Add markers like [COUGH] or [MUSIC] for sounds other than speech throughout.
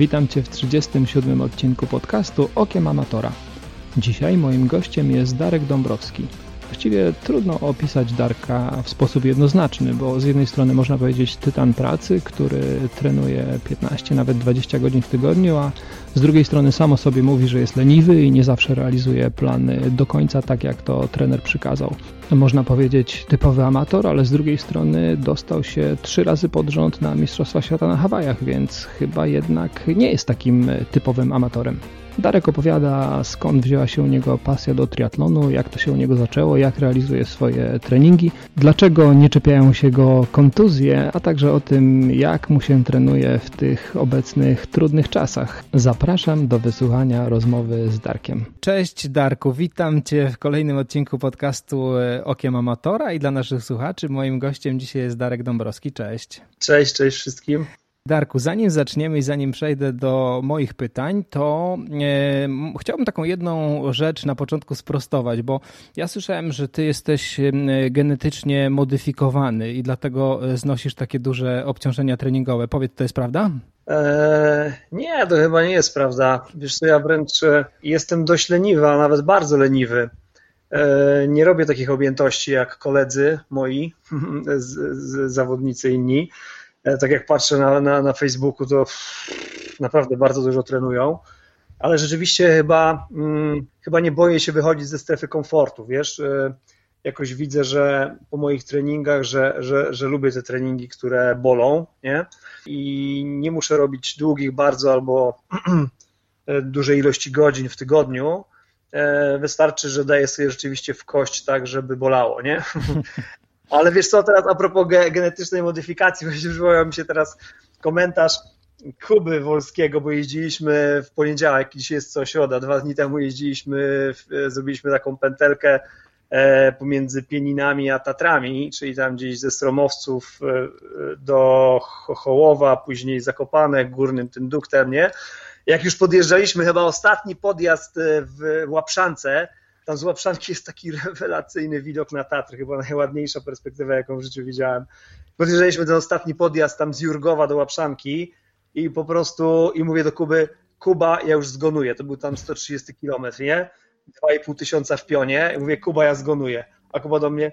Witam Cię w 37 odcinku podcastu Okiem Amatora. Dzisiaj moim gościem jest Darek Dąbrowski. Właściwie trudno opisać Darka w sposób jednoznaczny, bo z jednej strony można powiedzieć tytan pracy, który trenuje 15, nawet 20 godzin w tygodniu, a z drugiej strony samo sobie mówi, że jest leniwy i nie zawsze realizuje plany do końca tak, jak to trener przykazał. Można powiedzieć typowy amator, ale z drugiej strony dostał się trzy razy pod rząd na Mistrzostwa Świata na Hawajach, więc chyba jednak nie jest takim typowym amatorem. Darek opowiada skąd wzięła się u niego pasja do triatlonu, jak to się u niego zaczęło, jak realizuje swoje treningi, dlaczego nie czepiają się go kontuzje, a także o tym jak mu się trenuje w tych obecnych trudnych czasach. Zapraszam do wysłuchania rozmowy z Darkiem. Cześć Darku, witam Cię w kolejnym odcinku podcastu e, Okiem Amatora i dla naszych słuchaczy moim gościem dzisiaj jest Darek Dąbrowski. Cześć. Cześć, cześć wszystkim. Darku, zanim zaczniemy i zanim przejdę do moich pytań, to e, chciałbym taką jedną rzecz na początku sprostować, bo ja słyszałem, że ty jesteś e, genetycznie modyfikowany i dlatego e, znosisz takie duże obciążenia treningowe. Powiedz, to jest prawda? Eee, nie, to chyba nie jest prawda. Wiesz co, ja wręcz e, jestem dość leniwy, a nawet bardzo leniwy. Eee, nie robię takich objętości jak koledzy moi, [LAUGHS] z, z, zawodnicy inni. E, tak jak patrzę na, na, na Facebooku, to naprawdę bardzo dużo trenują, ale rzeczywiście chyba, hmm, chyba nie boję się wychodzić ze strefy komfortu, wiesz, e, jakoś widzę, że po moich treningach, że, że, że lubię te treningi, które bolą, nie? I nie muszę robić długich bardzo albo [CLEARS THROAT] e, dużej ilości godzin w tygodniu. Wystarczy, że daję sobie rzeczywiście w kość tak, żeby bolało, nie? [LAUGHS] Ale wiesz co, teraz a propos genetycznej modyfikacji, [LAUGHS] właśnie przywołał mi się teraz komentarz Kuby Wolskiego, bo jeździliśmy w poniedziałek, dzisiaj jest co środa, dwa dni temu jeździliśmy, zrobiliśmy taką pętelkę e, pomiędzy Pieninami a Tatrami, czyli tam gdzieś ze Stromowców e, do Chochołowa, później Zakopane, Górnym tym duktem, nie? Jak już podjeżdżaliśmy, chyba ostatni podjazd e, w Łapszance, tam z Łapszanki jest taki [LAUGHS] rewelacyjny widok na Tatry, chyba najładniejsza perspektywa, jaką w życiu widziałem. Podjeżdżaliśmy ten ostatni podjazd tam z Jurgowa do Łapszanki i po prostu, i mówię do Kuby, Kuba, ja już zgonuję, to był tam 130 km, nie? 2,5 tysiąca w pionie, I mówię, Kuba, ja zgonuję. A Kuba do mnie,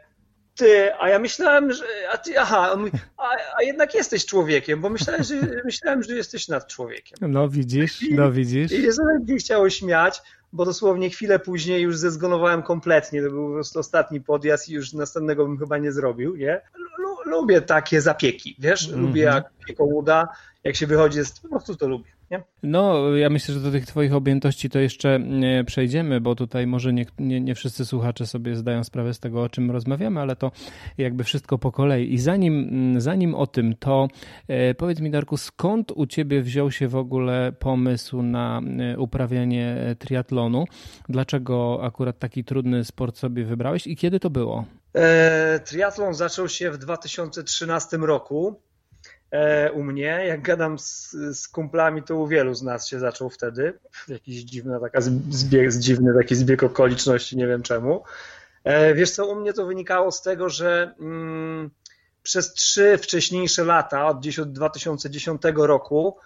ty, a ja myślałem, że, a ty, aha, mówi, a, a jednak jesteś człowiekiem, bo myślałem, że, [LAUGHS] myślałem, że jesteś nad człowiekiem. No widzisz, no widzisz. I, się nie chciało śmiać, bo dosłownie chwilę później już zezgonowałem kompletnie, to był po prostu ostatni podjazd i już następnego bym chyba nie zrobił, nie? Lubię takie zapieki, wiesz, mm -hmm. lubię jak pieką uda, jak się wychodzi, jest, po prostu to lubię. Nie? No, ja myślę, że do tych Twoich objętości to jeszcze przejdziemy, bo tutaj może nie, nie, nie, wszyscy słuchacze sobie zdają sprawę z tego, o czym rozmawiamy, ale to jakby wszystko po kolei. I zanim, zanim o tym, to e, powiedz mi, Darku, skąd u Ciebie wziął się w ogóle pomysł na e, uprawianie triatlonu? Dlaczego akurat taki trudny sport sobie wybrałeś i kiedy to było? E, triatlon zaczął się w 2013 roku. E, u mnie. Jak gadam z, z, kumplami, to u wielu z nas się zaczął wtedy. Jakiś dziwny, taka zbieg, dziwny taki zbieg okoliczności, nie wiem czemu. E, wiesz co, u mnie to wynikało z tego, że mm, przez trzy wcześniejsze lata, od gdzieś od 2010 roku,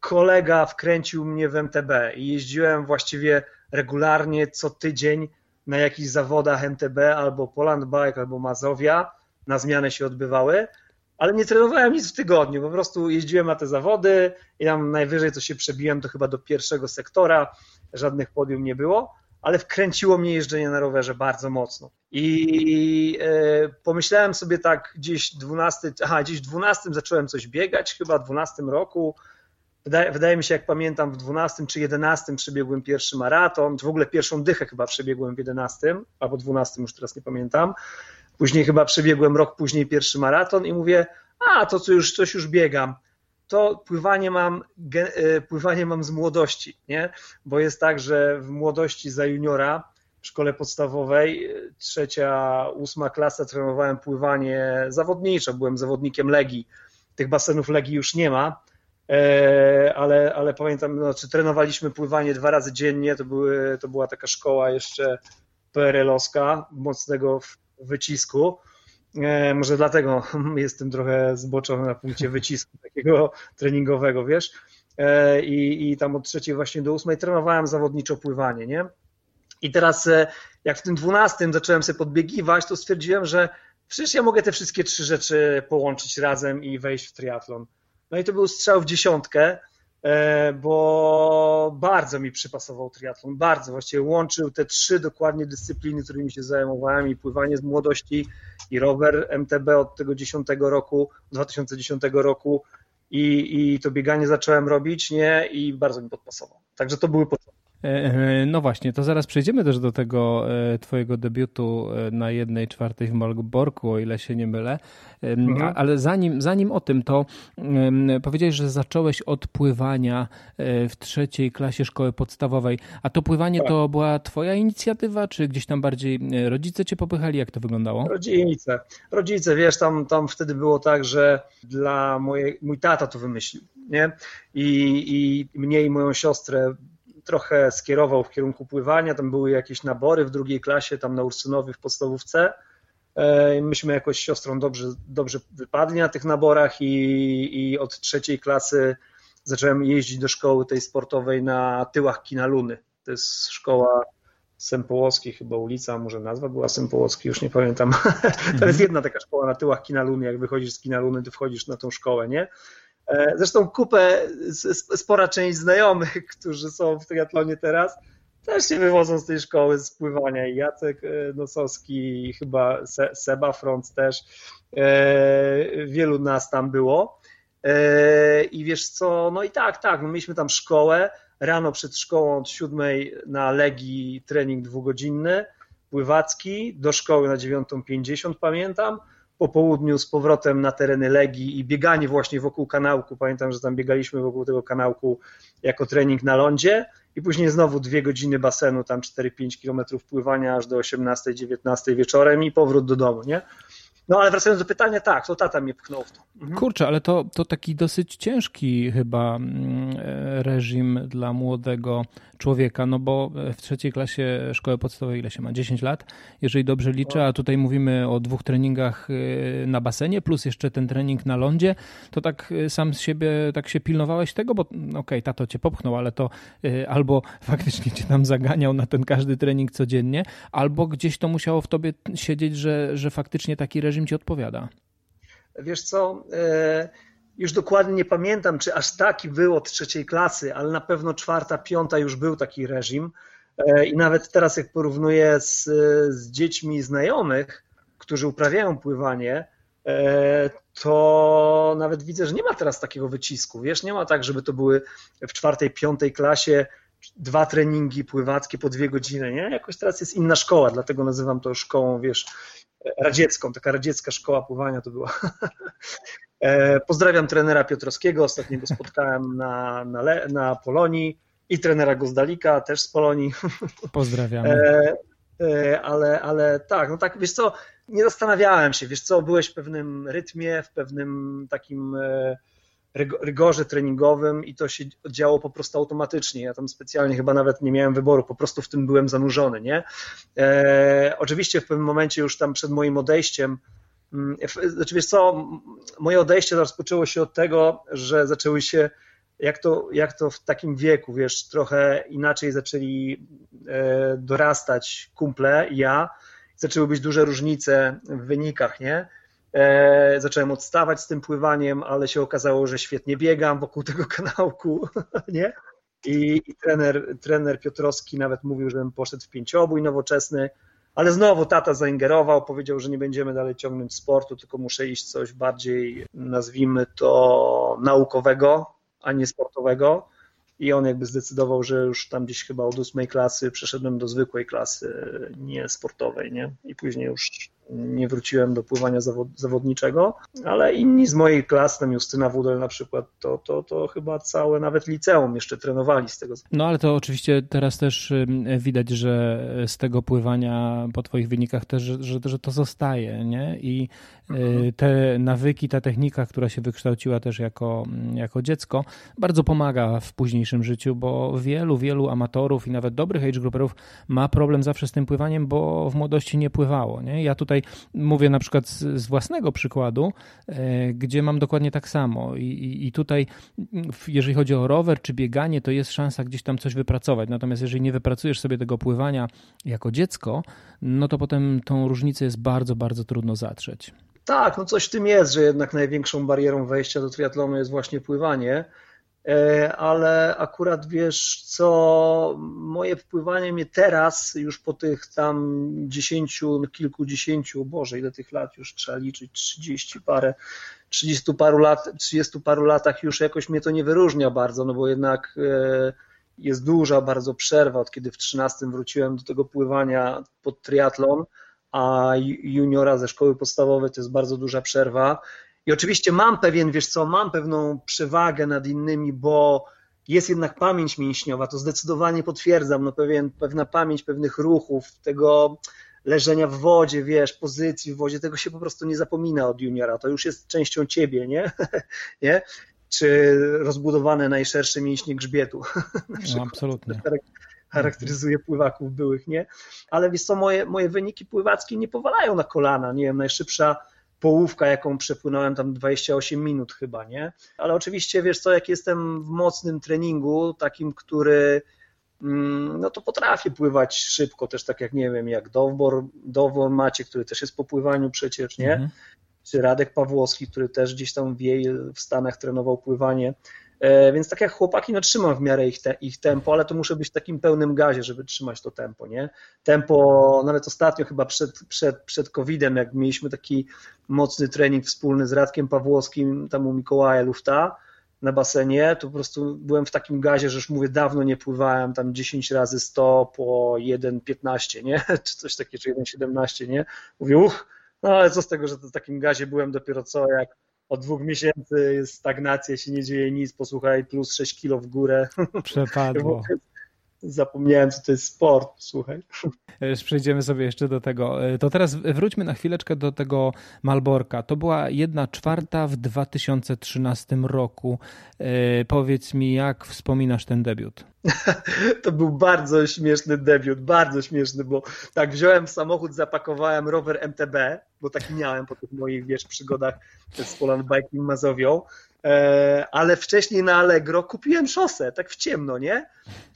kolega wkręcił mnie w MTB i jeździłem właściwie regularnie co tydzień na jakichś zawodach MTB albo Poland Bike, albo Mazowia. Na zmianę się odbywały ale nie trenowałem nic w tygodniu, po prostu jeździłem na te zawody i tam najwyżej co się przebiłem to chyba do pierwszego sektora, żadnych podium nie było, ale wkręciło mnie jeżdżenie na rowerze bardzo mocno. I e, pomyślałem sobie tak gdzieś 12, aha, gdzieś 12 zacząłem coś biegać, chyba w 12 roku. Wydaje, wydaje, mi się, jak pamiętam, w 12 czy 11 przebiegłem pierwszy maraton, czy w ogóle pierwszą dychę chyba przebiegłem w 11 albo 12, już teraz nie pamiętam. Później chyba przebiegłem rok później pierwszy maraton i mówię, a to co już, coś już biegam. To pływanie mam, e, pływanie mam z młodości, nie? Bo jest tak, że w młodości za juniora w szkole podstawowej, e, trzecia, ósma klasa trenowałem pływanie zawodnicze, byłem zawodnikiem Legii. Tych basenów Legii już nie ma, e, ale, ale pamiętam, no, czy trenowaliśmy pływanie dwa razy dziennie, to, były, to była taka szkoła jeszcze PRL-owska, mocnego wycisku. E, może dlatego [LAUGHS] jestem trochę zboczony na punkcie [LAUGHS] wycisku takiego treningowego, wiesz. e, i, i tam od trzeciej właśnie do ósmej trenowałem zawodniczo pływanie, nie? I teraz e, jak w tym dwunastym zacząłem sobie podbiegiwać, to stwierdziłem, że przecież ja mogę te wszystkie trzy rzeczy połączyć razem i wejść w triatlon. No i to był strzał w dziesiątkę, bo bardzo mi przypasował triatlon, bardzo. Właściwie łączył te trzy dokładnie dyscypliny, którymi się zajmowałem i pływanie z młodości i rower MTB od tego 10 roku, 2010 roku i, i to bieganie zacząłem robić, nie? I bardzo mi podpasował. Także to były początki. E, e, no właśnie, to zaraz przejdziemy też do tego e, twojego debiutu na jednej czwartej w Malborku, o ile się nie mylę. Mhm. Ale zanim, zanim o tym, to powiedziałeś, że zacząłeś od pływania w trzeciej klasie szkoły podstawowej. A to pływanie tak. to była twoja inicjatywa, czy gdzieś tam bardziej rodzice cię popychali? Jak to wyglądało? Rodzice. Rodzice, wiesz, tam, tam wtedy było tak, że dla mojej, mój tata to wymyślił, nie? I, i mnie i moją siostrę trochę skierował w kierunku pływania, tam były jakieś nabory w drugiej klasie, tam na Ursynowie w podstawówce. E, myśmy jakoś z siostrą dobrze, dobrze wypadli na tych naborach i, i od trzeciej klasy zacząłem jeździć do szkoły tej sportowej na tyłach Kina Luny. To jest szkoła Sempołowskiej, chyba ulica, może nazwa była Sempołowskiej, już nie pamiętam. [LAUGHS] to jest jedna taka szkoła na tyłach Kina Luny. Jak wychodzisz z Kina Luny, to wchodzisz na tą szkołę, nie? E, zresztą kupę, spora część znajomych, [LAUGHS] którzy są w triatlonie teraz, też się wywodzą z tej szkoły z pływania. Jacek e, Nosowski, chyba Seba Front też. E, wielu nas tam było. I wiesz co, no i tak, tak, no mieliśmy tam szkołę. Rano przed szkołą od siódmej na Legii trening dwugodzinny, pływacki, do szkoły na 9.50 pamiętam po południu z powrotem na tereny Legii i bieganie właśnie wokół kanałku. Pamiętam, że tam biegaliśmy wokół tego kanałku jako trening na lądzie i później znowu dwie godziny basenu, tam 4-5 kilometrów pływania aż do 18-19 wieczorem i powrót do domu, nie? No ale wracając do pytania, tak, to tata mnie pchnął w to. Mhm. Kurczę, ale to, to taki dosyć ciężki chyba mm, reżim dla młodego człowieka, no bo w trzeciej klasie szkoły podstawowej ile się ma? 10 lat, jeżeli dobrze liczę, a tutaj mówimy o dwóch treningach e, na basenie, plus jeszcze ten trening na lądzie, to tak e, sam z siebie tak się pilnowałeś tego, bo okej, okay, tato cię popchnął, ale to albo [LAUGHS] faktycznie cię tam zaganiał na ten każdy trening codziennie, albo gdzieś to musiało w tobie siedzieć, że, że faktycznie taki reżim ci odpowiada. Wiesz co, e, już dokładnie nie pamiętam, czy aż taki był od trzeciej klasy, ale na pewno czwarta, piąta już był taki reżim. E, I nawet teraz, jak porównuję z, z dziećmi znajomych, którzy uprawiają pływanie, e, to nawet widzę, że nie ma teraz takiego wycisku. Wiesz, nie ma tak, żeby to były w czwartej, piątej klasie dwa treningi pływackie po dwie godziny, nie? Jakoś teraz jest inna szkoła, dlatego nazywam to szkołą, wiesz, radziecką, taka radziecka szkoła pływania to była. [LAUGHS] E, pozdrawiam trenera Piotrowskiego, ostatnio go spotkałem na, na, na Polonii i trenera Gozdalika też z Polonii. [LAUGHS] Pozdrawiamy. E, e, ale, ale tak, no tak, wiesz co, nie zastanawiałem się, wiesz co, byłeś w pewnym rytmie, w pewnym takim rygorze treningowym i to się działo po prostu automatycznie. Ja tam specjalnie chyba nawet nie miałem wyboru, po prostu w tym byłem zanurzony, nie? E, oczywiście w pewnym momencie już tam przed moim odejściem znaczy wiesz co, moje odejście rozpoczęło się od tego, że zaczęły się jak to, jak to w takim wieku, wiesz, trochę inaczej zaczęli e, dorastać kumple, ja, zaczęły być duże różnice w wynikach, nie? E, zacząłem odstawać z tym pływaniem, ale się okazało, że świetnie biegam wokół tego [LAUGHS] kanałku, nie? I, i trener, trener Piotrowski nawet mówił, żebym poszedł w pięciobój nowoczesny, ale znowu tata zaingerował, powiedział, że nie będziemy dalej ciągnąć sportu, tylko muszę iść coś bardziej, nazwijmy to, naukowego, a nie sportowego. I on jakby zdecydował, że już tam gdzieś chyba od ósmej klasy przeszedłem do zwykłej klasy, nie sportowej, nie? I później już nie wróciłem do pływania zawod, zawodniczego, ale inni z mojej klasy, tam Justyna Wudel na przykład, to, to, to chyba całe nawet liceum jeszcze trenowali z tego. No ale to oczywiście teraz też widać, że z tego pływania po twoich wynikach też, że, że, to zostaje, nie? I y, mhm. te nawyki, ta technika, która się wykształciła też jako, jako dziecko, bardzo pomaga w późniejszym życiu, bo wielu, wielu amatorów i nawet dobrych age grouperów ma problem zawsze z tym pływaniem, bo w młodości nie pływało, nie? Ja tutaj tutaj mówię na przykład z, z własnego przykładu, e, gdzie mam dokładnie tak samo. I, i, i tutaj jeżeli chodzi o rower czy bieganie, to jest szansa gdzieś tam coś wypracować, natomiast jeżeli nie wypracujesz sobie tego pływania jako dziecko, no to potem tą różnicę jest bardzo, bardzo trudno zatrzeć. Tak, no coś w tym jest, że jednak największą barierą wejścia do triatlonu jest właśnie pływanie, ale akurat wiesz co, moje wpływanie mnie teraz, już po tych tam dziesięciu, kilkudziesięciu, boże ile tych lat już trzeba liczyć, trzydzieści parę, trzydziestu paru lat, trzydziestu paru latach już jakoś mnie to nie wyróżnia bardzo, no bo jednak e, jest duża bardzo przerwa, od kiedy w 13 wróciłem do tego pływania pod triatlon, a juniora ze szkoły podstawowej to jest bardzo duża przerwa. I oczywiście mam pewien, wiesz co, mam pewną przewagę nad innymi, bo jest jednak pamięć mięśniowa, to zdecydowanie potwierdzam, no pewien, pewna pamięć pewnych ruchów, tego leżenia w wodzie, wiesz, pozycji w wodzie, tego się po prostu nie zapomina od juniora, to już jest częścią ciebie, nie? [LAUGHS] nie? Czy rozbudowane najszersze mięśnie grzbietu. [LAUGHS] No, absolutnie charakteryzuje pływaków byłych, nie? Ale wiesz co, moje, moje wyniki pływackie nie powalają na kolana, nie wiem, najszybsza połówka, jaką przepłynąłem tam 28 minut chyba, nie? Ale oczywiście, wiesz co, jak jestem w mocnym treningu, takim, który mm, no to potrafię pływać szybko, też tak jak, nie wiem, jak Dowbor, Dowbor Macie, który też jest po pływaniu przecież, nie? Mhm. Czy Radek Pawłowski, który też gdzieś tam w jej w Stanach trenował pływanie. E, więc tak jak chłopaki, no trzymam w miarę ich, te, ich tempo, ale to muszę być w takim pełnym gazie, żeby trzymać to tempo, nie? Tempo, nawet ostatnio chyba przed, przed, przed COVID-em, jak mieliśmy taki mocny trening wspólny z Radkiem Pawłowskim, tam u Mikołaja Lufta na basenie, to po prostu byłem w takim gazie, że już mówię, dawno nie pływałem tam 10 razy 100 po 1,15, nie? [LAUGHS] Czy coś takiego, czy 1,17, nie? Mówię, uch, no ale co z tego, że w takim gazie byłem dopiero co, jak od dwóch miesięcy jest stagnacja, się nie dzieje nic, posłuchaj, plus 6 kilo w górę. Przepadło. [LAUGHS] Zapomniałem, co to jest sport, słuchaj. Przejdziemy sobie jeszcze do tego. To teraz wróćmy na chwileczkę do tego Malborka. To była jedna czwarta w 2013 roku. E, powiedz mi, jak wspominasz ten debiut? [LAUGHS] To był bardzo śmieszny debiut, bardzo śmieszny, bo tak wziąłem samochód, zapakowałem rower MTB, bo taki miałem po tych moich, wiesz, przygodach z Poland Biking Mazowią, e, ale wcześniej na Allegro kupiłem szosę, tak w ciemno, nie?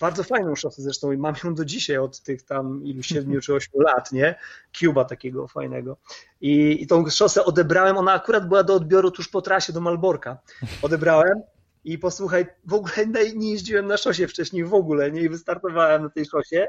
Bardzo fajną szosę zresztą i mam ją do dzisiaj od tych tam ilu, siedmiu czy ośmiu lat, nie? Cuba takiego fajnego. I, I tą szosę odebrałem, ona akurat była do odbioru tuż po trasie do Malborka. Odebrałem, i posłuchaj, w ogóle [LAUGHS] nie jeździłem na szosie wcześniej w ogóle, nie wystartowałem na tej szosie, e,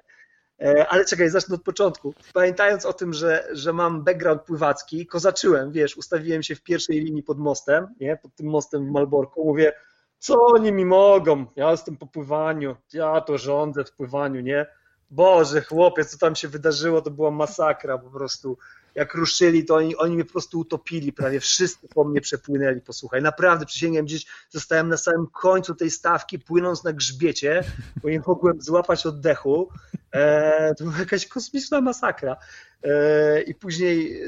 ale czekaj, zacznę od początku. Pamiętając o tym, że, że mam background pływacki, kozaczyłem, wiesz, ustawiłem się w pierwszej linii pod mostem, nie, pod tym mostem w Malborku, mówię, co oni mi mogą, ja jestem po pływaniu, ja to rządzę w pływaniu, nie, Boże, chłopie, co tam się wydarzyło, to była masakra po prostu jak ruszyli, to oni, oni mnie po prostu utopili, prawie wszyscy po mnie przepłynęli, posłuchaj, naprawdę przysięgam, gdzieś zostałem na samym końcu tej stawki, płynąc na grzbiecie, bo nie mogłem złapać oddechu, e, to była jakaś kosmiczna masakra. E, i później e,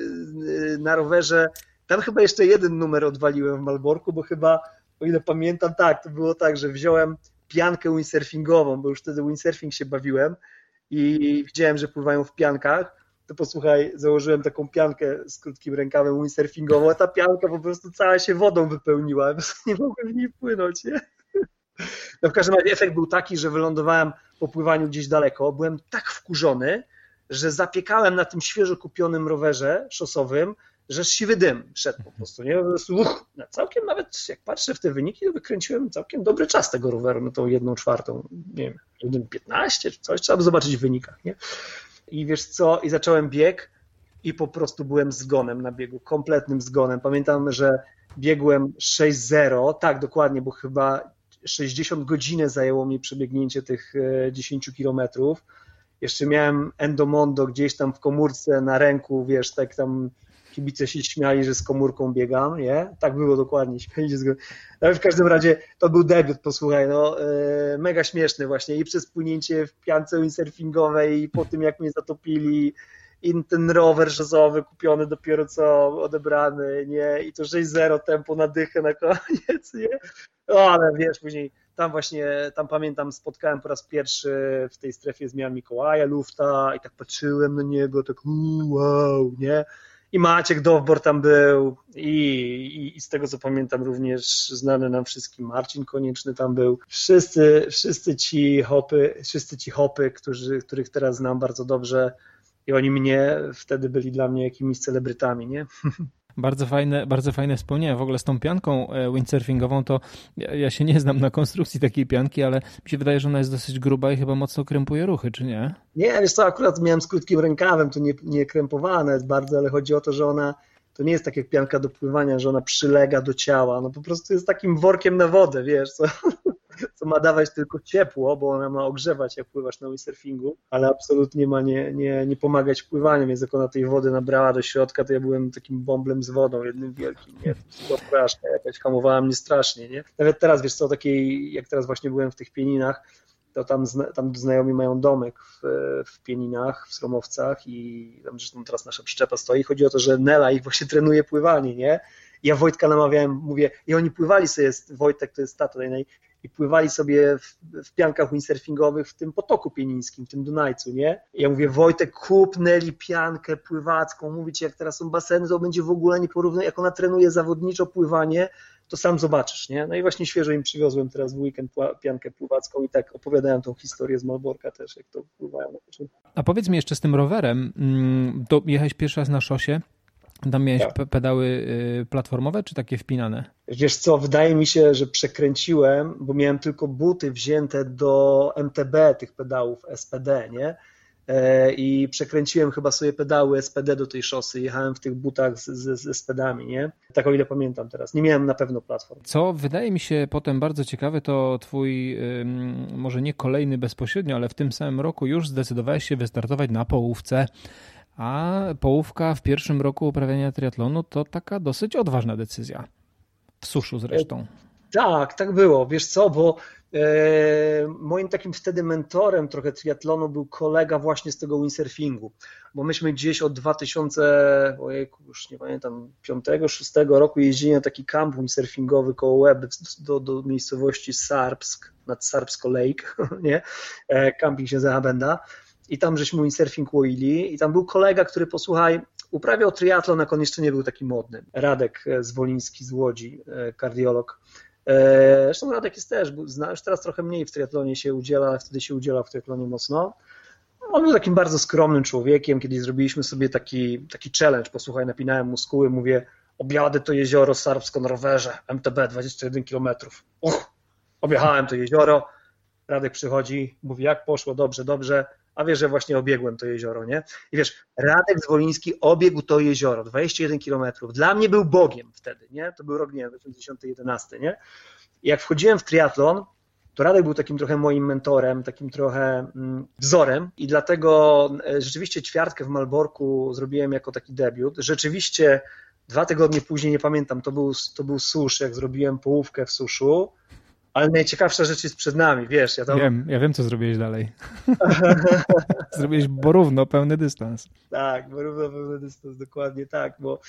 na rowerze, tam chyba jeszcze jeden numer odwaliłem w Malborku, bo chyba, o ile pamiętam, tak, to było tak, że wziąłem piankę windsurfingową, bo już wtedy windsurfing się bawiłem i widziałem, że pływają w piankach, to posłuchaj, założyłem taką piankę z krótkim rękawem windsurfingową, a ta pianka po prostu cała się wodą wypełniła, [LAUGHS] nie mogłem w niej płynąć, nie? No w każdym razie efekt był taki, że wylądowałem po pływaniu gdzieś daleko, byłem tak wkurzony, że zapiekałem na tym świeżo kupionym rowerze szosowym, że siwy dym szedł po prostu, nie? Po uch, całkiem nawet jak patrzę w te wyniki, to wykręciłem całkiem dobry czas tego roweru na tą jedną czwartą, nie wiem, 1,15 czy coś, trzeba by zobaczyć w wynikach, nie? I wiesz co, i zacząłem bieg i po prostu byłem zgonem na biegu, kompletnym zgonem. Pamiętam, że biegłem 6-0, tak dokładnie, bo chyba 60 godzin zajęło mi przebiegnięcie tych 10 e, kilometrów. Jeszcze miałem Endomondo gdzieś tam w komórce na ręku, wiesz, tak tam kibice się śmiali, że z komórką biegam, nie? Tak było dokładnie, śmiali się z Ale w każdym razie to był debiut, posłuchaj, no yy, mega śmieszny właśnie i przez płynięcie w piance windsurfingowej i po tym jak mnie zatopili i ten rower rzezowy kupiony dopiero co odebrany, nie? I to 6-0 tempo na dychę na koniec, nie? No, ale wiesz, później tam właśnie, tam pamiętam, spotkałem po raz pierwszy w tej strefie zmian Mikołaja Lufta i tak patrzyłem na niego, tak wow, nie? I Maciek Dowbor tam był i, i, i, z tego co pamiętam również znany nam wszystkim Marcin Konieczny tam był. Wszyscy, wszyscy ci hopy, wszyscy ci hopy, którzy, których teraz znam bardzo dobrze i oni mnie wtedy byli dla mnie jakimiś celebrytami, nie? [LAUGHS] Bardzo fajne, bardzo fajne wspomnienia. W ogóle z tą pianką e, windsurfingową to ja, ja, się nie znam na konstrukcji takiej pianki, ale mi się wydaje, że ona jest dosyć gruba i chyba mocno krępuje ruchy, czy nie? Nie, wiesz co, akurat miałem z krótkim rękawem, to nie, nie krępowane jest bardzo, ale chodzi o to, że ona to nie jest tak jak pianka do pływania, że ona przylega do ciała, no po prostu jest takim workiem na wodę, wiesz co? [LAUGHS] co ma dawać tylko ciepło, bo ona ma ogrzewać, jak pływasz na windsurfingu, ale absolutnie ma nie, nie, nie pomagać pływaniu, więc jak ona tej wody nabrała do środka, to ja byłem takim bąblem z wodą, jednym wielkim, nie? To straszne, jakaś hamowała mnie strasznie, nie? Nawet teraz, wiesz co, takiej, jak teraz właśnie byłem w tych pieninach, to tam, tam znajomi mają domek w, w Pieninach, w Sromowcach i tam zresztą teraz nasza przyczepa stoi. Chodzi o to, że Nela ich właśnie trenuje pływanie, nie? Ja Wojtka namawiałem, mówię, i oni pływali sobie, Wojtek to jest tato i pływali sobie w, w, piankach windsurfingowych w tym potoku pienińskim, w tym Dunajcu, nie? I ja mówię, Wojtek, kupnęli piankę pływacką, mówicie, jak teraz są baseny, to będzie w ogóle nieporównane, jak ona trenuje zawodniczo pływanie, to sam zobaczysz, nie? No i właśnie świeżo im przywiozłem teraz w weekend piankę pływacką i tak opowiadałem tą historię z Malborka też, jak to pływają. A powiedz mi jeszcze z tym rowerem, mm, to jechałeś pierwszy raz na szosie, tam miałeś tak. pedały y, platformowe, czy takie wpinane? Wiesz co, wydaje mi się, że przekręciłem, bo miałem tylko buty wzięte do MTB tych pedałów SPD, nie? E, I przekręciłem chyba sobie pedały SPD do tej szosy. Jechałem w tych butach z, z, z SPDami, nie? Tak o ile pamiętam teraz. Nie miałem na pewno platform. Co wydaje mi się potem bardzo ciekawe, to twój, może nie kolejny bezpośrednio, ale w tym samym roku już zdecydowałeś się wystartować na połówce a połówka w pierwszym roku uprawiania triatlonu to taka dosyć odważna decyzja. W suszu zresztą. Tak, tak było. Wiesz co, bo e, moim takim wtedy mentorem trochę triatlonu był kolega właśnie z tego windsurfingu, bo myśmy gdzieś od 2000, ojejku, już nie pamiętam, 5-6 roku jeździli na taki kamp windsurfingowy koło Łeb do, do miejscowości Sarbsk, nad Sarbsko Lake, [LAUGHS] nie? E, camping się Zahabenda i tam żeśmy windsurfing łoili i tam był kolega, który posłuchaj, uprawiał triatlon, jak on jeszcze nie był taki modny. Radek e, Zwoliński z Łodzi, e, kardiolog. E, zresztą Radek jest też, już teraz trochę mniej w triatlonie się udziela, ale wtedy się udziela w triatlonie mocno. On był takim bardzo skromnym człowiekiem, kiedy zrobiliśmy sobie taki, taki challenge, posłuchaj, napinałem muskuły, mówię, objadę to jezioro Sarbsko na rowerze, MTB 21 km. Uch, objechałem to jezioro, Radek przychodzi, mówi, jak poszło, dobrze, dobrze, a wiesz, że właśnie obiegłem to jezioro, nie? I wiesz, Radek Zwoliński obiegł to jezioro, 21 kilometrów. Dla mnie był Bogiem wtedy, nie? To był rok, nie wiem, 2011, nie? I jak wchodziłem w triatlon, to Radek był takim trochę moim mentorem, takim trochę mm, wzorem i dlatego e, rzeczywiście ćwiartkę w Malborku zrobiłem jako taki debiut. Rzeczywiście dwa tygodnie później, nie pamiętam, to był, to był susz, jak zrobiłem połówkę w suszu, ale najciekawsza rzecz jest przed nami, wiesz. Ja, tam... wiem, ja wiem, co zrobiłeś dalej. [LAUGHS] zrobiłeś borówno pełny dystans. Tak, borówno pełny dystans, dokładnie tak, bo,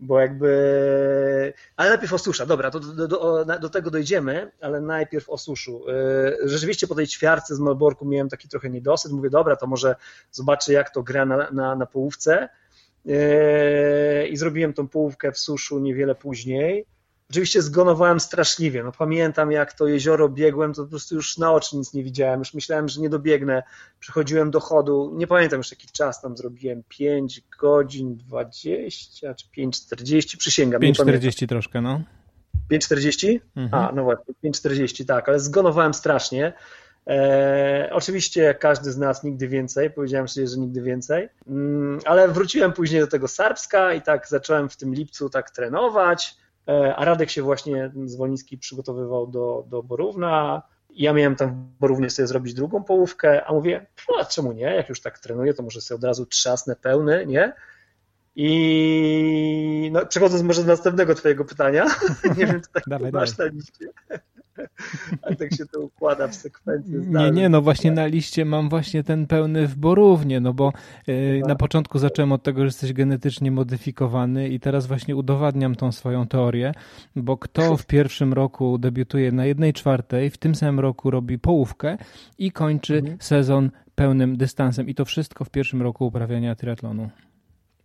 bo jakby... Ale najpierw o susza, dobra, do, do, do, do tego dojdziemy, ale najpierw o suszu. E, rzeczywiście po tej ćwiarce z Malborku miałem taki trochę niedosyt, mówię, dobra, to może zobaczę, jak to gra na, na, na połówce e, i zrobiłem tą połówkę w suszu niewiele później Oczywiście zgonowałem straszliwie. No pamiętam, jak to jezioro biegłem, to po prostu już na oczy nic nie widziałem. Już myślałem, że nie dobiegnę. Przychodziłem do chodu. Nie pamiętam już jaki czas tam zrobiłem. 5 godzin 20 czy 5.40, przysięgam. 5.40 troszkę, no. 5.40? Mhm. A, no właśnie, 5.40, tak, ale zgonowałem strasznie. E, oczywiście każdy z nas nigdy więcej, powiedziałem sobie, że nigdy więcej, mm, ale wróciłem później do tego Sarbska i tak zacząłem w tym lipcu tak trenować. E, a Radek się właśnie Zwolnicki przygotowywał do, do Borówna. Ja miałem tam w Borównie sobie zrobić drugą połówkę, a mówię, a czemu nie, jak już tak trenuję, to może sobie od razu trzasnę pełny, nie? I no, przechodząc może do następnego twojego pytania, [LAUGHS] nie wiem, czy tak dawaj, masz dawaj. na liście. Ale tak się to układa w sekwencji. Nie, nie, no właśnie na liście mam właśnie ten pełny w borównie, no bo yy, na początku zacząłem od tego, że jesteś genetycznie modyfikowany i teraz właśnie udowadniam tą swoją teorię, bo kto w [LAUGHS] pierwszym roku debiutuje na jednej czwartej, w tym samym roku robi połówkę i kończy mhm. sezon pełnym dystansem i to wszystko w pierwszym roku uprawiania triatlonu.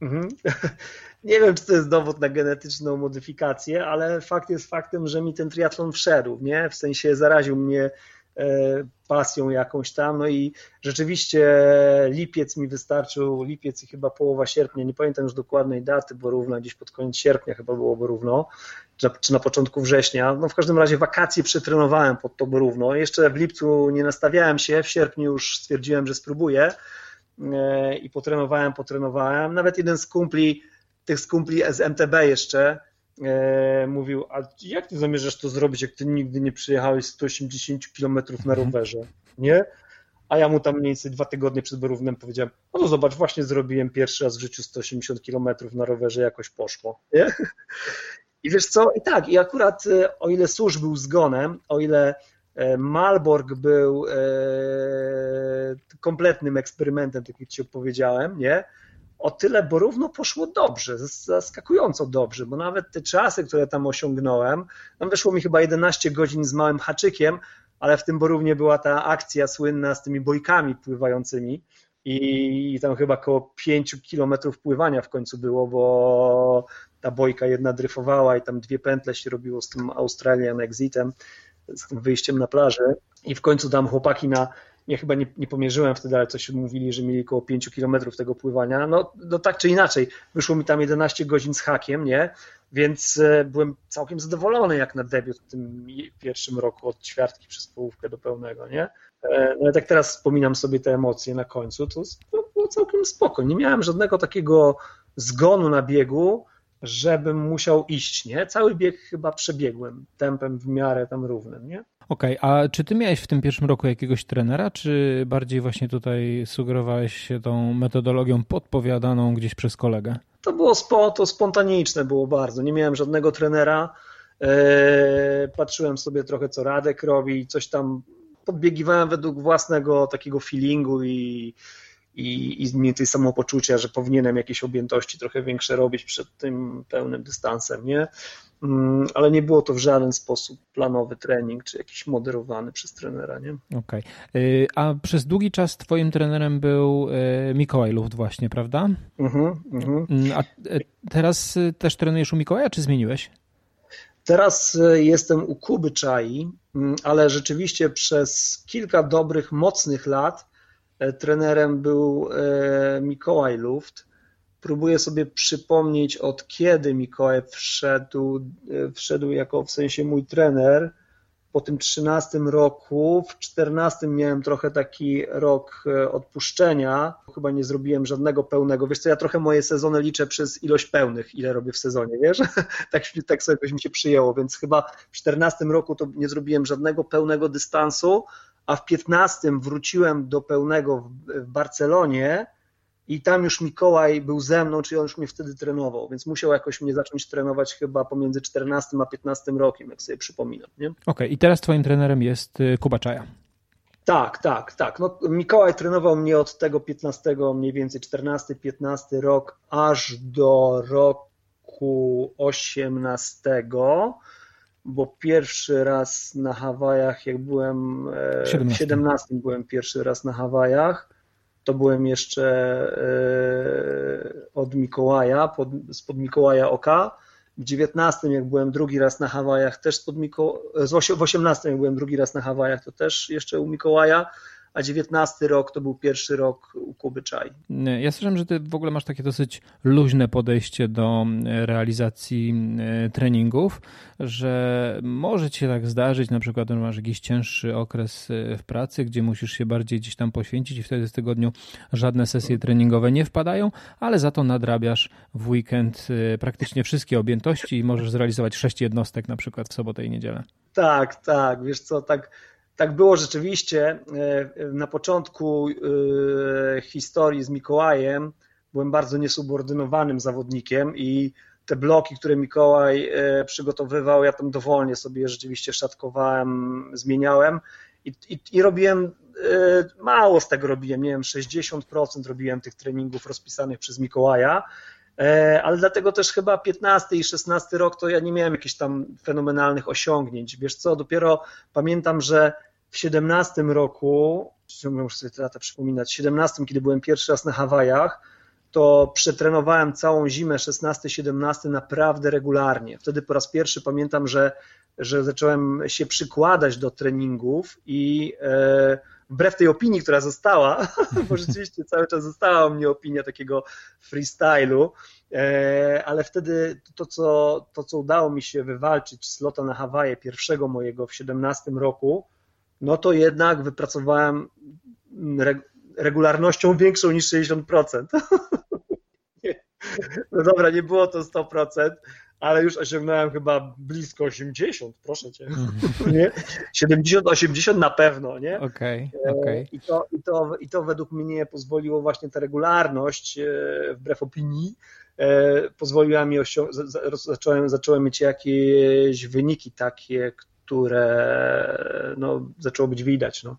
Mhm. [LAUGHS] Nie wiem, czy to jest dowód na genetyczną modyfikację, ale fakt jest faktem, że mi ten triatlon wszedł, nie? W sensie zaraził mnie e, pasją jakąś tam, no i rzeczywiście lipiec mi wystarczył, lipiec i chyba połowa sierpnia, nie pamiętam już dokładnej daty, bo równo gdzieś pod koniec sierpnia chyba byłoby równo, czy na początku września, no w każdym razie wakacje przetrenowałem pod to równo, jeszcze w lipcu nie nastawiałem się, w sierpniu już stwierdziłem, że spróbuję i potrenowałem, potrenowałem, nawet jeden z kumpli tych z kumpli z MTB jeszcze e, mówił, a jak ty zamierzasz to zrobić, jak ty nigdy nie przyjechałeś 180 km na mhm. rowerze, nie? A ja mu tam mniej więcej dwa tygodnie przed Borównem powiedziałem, no to zobacz, właśnie zrobiłem pierwszy raz w życiu 180 km na rowerze, jakoś poszło, [LAUGHS] nie? I wiesz co, i tak, i akurat e, o ile Susz był zgonem, o ile Malborg był e, kompletnym eksperymentem, tak jak ci opowiedziałem, nie? o tyle Borówno poszło dobrze, zaskakująco dobrze, bo nawet te czasy, które tam osiągnąłem, tam wyszło mi chyba 11 godzin z małym haczykiem, ale w tym Borównie była ta akcja słynna z tymi bojkami pływającymi i tam chyba około 5 kilometrów pływania w końcu było, bo ta bojka jedna dryfowała i tam dwie pętle się robiło z tym Australian Exitem, z tym wyjściem na plażę i w końcu tam chłopaki na ja chyba nie, nie pomierzyłem wtedy, ale coś mówili, że mieli około 5 kilometrów tego pływania. No, no tak czy inaczej, wyszło mi tam 11 godzin z hakiem, nie? Więc e, byłem całkiem zadowolony jak na debiut w tym pierwszym roku od ćwiartki przez połówkę do pełnego, nie? E, no ale tak teraz wspominam sobie te emocje na końcu, to było całkiem spoko. Nie miałem żadnego takiego zgonu na biegu, żebym musiał iść, nie? Cały bieg chyba przebiegłem tempem w miarę tam równym, nie? Okej, okay, a czy ty miałeś w tym pierwszym roku jakiegoś trenera, czy bardziej właśnie tutaj sugerowałeś się tą metodologią podpowiadaną gdzieś przez kolegę? To było spo, to spontaniczne było bardzo. Nie miałem żadnego trenera. Eee, patrzyłem sobie trochę, co Radek robi, coś tam podbiegiwałem według własnego takiego feelingu i, i, i mnie tej samopoczucia, że powinienem jakieś objętości trochę większe robić przed tym pełnym dystansem, nie? Mm, ale nie było to w żaden sposób planowy trening, czy jakiś moderowany przez trenera, nie? Okej. Okay. A przez długi czas twoim trenerem był y, Mikołaj Luft właśnie, prawda? Mhm, mhm. Mm, a e, teraz y, też trenujesz u Mikołaja, czy zmieniłeś? Teraz y, jestem u Kuby Czai, mm, ale rzeczywiście przez kilka dobrych, mocnych lat trenerem był e, Mikołaj Luft próbuję sobie przypomnieć, od kiedy Mikołaj wszedł, e, wszedł jako w sensie mój trener. Po tym 13 roku, w 14 miałem trochę taki rok e, odpuszczenia. Chyba nie zrobiłem żadnego pełnego. Wiesz co, ja trochę moje sezony liczę przez ilość pełnych, ile robię w sezonie, wiesz? [LAUGHS] tak, tak sobie mi się przyjęło, więc chyba w 14 roku to nie zrobiłem żadnego pełnego dystansu, a w 15 wróciłem do pełnego w Barcelonie i tam już Mikołaj był ze mną, czyli on już mnie wtedy trenował, więc musiał jakoś mnie zacząć trenować chyba pomiędzy 14 a 15 rokiem, jak sobie przypominam. Okej, okay, i teraz twoim trenerem jest y, Kuba Czaja. Tak, tak, tak. No, Mikołaj trenował mnie od tego 15, mniej więcej 14-15 rok, aż do roku 18, bo pierwszy raz na Hawajach, jak byłem 17. E, w 17 byłem pierwszy raz na Hawajach to byłem jeszcze e, od Mikołaja, pod, spod Mikołaja Oka. W 19 jak byłem drugi raz na Hawajach, też spod Miko... w 18 jak byłem drugi raz na Hawajach, to też jeszcze u Mikołaja a 19 rok to był pierwszy rok u Kuby Czaj. Ja słyszałem, że ty w ogóle masz takie dosyć luźne podejście do e, realizacji e, treningów, że może ci się tak zdarzyć, na przykład, że masz jakiś cięższy okres e, w pracy, gdzie musisz się bardziej gdzieś tam poświęcić i wtedy w tygodniu żadne sesje treningowe nie wpadają, ale za to nadrabiasz w weekend praktycznie wszystkie objętości i możesz zrealizować sześć jednostek na przykład w sobotę i niedzielę. Tak, tak, wiesz co, tak tak było rzeczywiście. E, na początku e, historii z Mikołajem byłem bardzo niesubordynowanym zawodnikiem i te bloki, które Mikołaj e, przygotowywał, ja tam dowolnie sobie rzeczywiście szatkowałem, zmieniałem i, i, i robiłem, mało z tego robiłem, nie wiem, 60% robiłem tych treningów rozpisanych przez Mikołaja, ale dlatego też chyba 15 i 16 rok to ja nie miałem jakichś tam fenomenalnych osiągnięć. Wiesz co, dopiero pamiętam, że w 17 roku, muszę sobie te lata przypominać, w 17, kiedy byłem pierwszy raz na Hawajach, to przetrenowałem całą zimę 16-17 naprawdę regularnie. Wtedy po raz pierwszy pamiętam, że, że zacząłem się przykładać do treningów i e, wbrew tej opinii, która została, [LAUGHS] bo rzeczywiście cały czas została u mnie opinia takiego freestylu, e, ale wtedy to co, to, co udało mi się wywalczyć z lota na Hawaje, pierwszego mojego w 17 roku, no to jednak wypracowałem regularnością większą niż 60%. [LAUGHS] No dobra, nie było to 100%, ale już osiągnąłem chyba blisko 80, proszę cię. Mhm. Nie? 70, 80 na pewno, nie? Okej, okay, e, okay. I, to, i, to, I to według mnie pozwoliło właśnie ta regularność, e, wbrew opinii, e, pozwoliła mi osiągnąć, zacząłem, zacząłem mieć jakieś wyniki takie, które no, zaczęło być widać. No.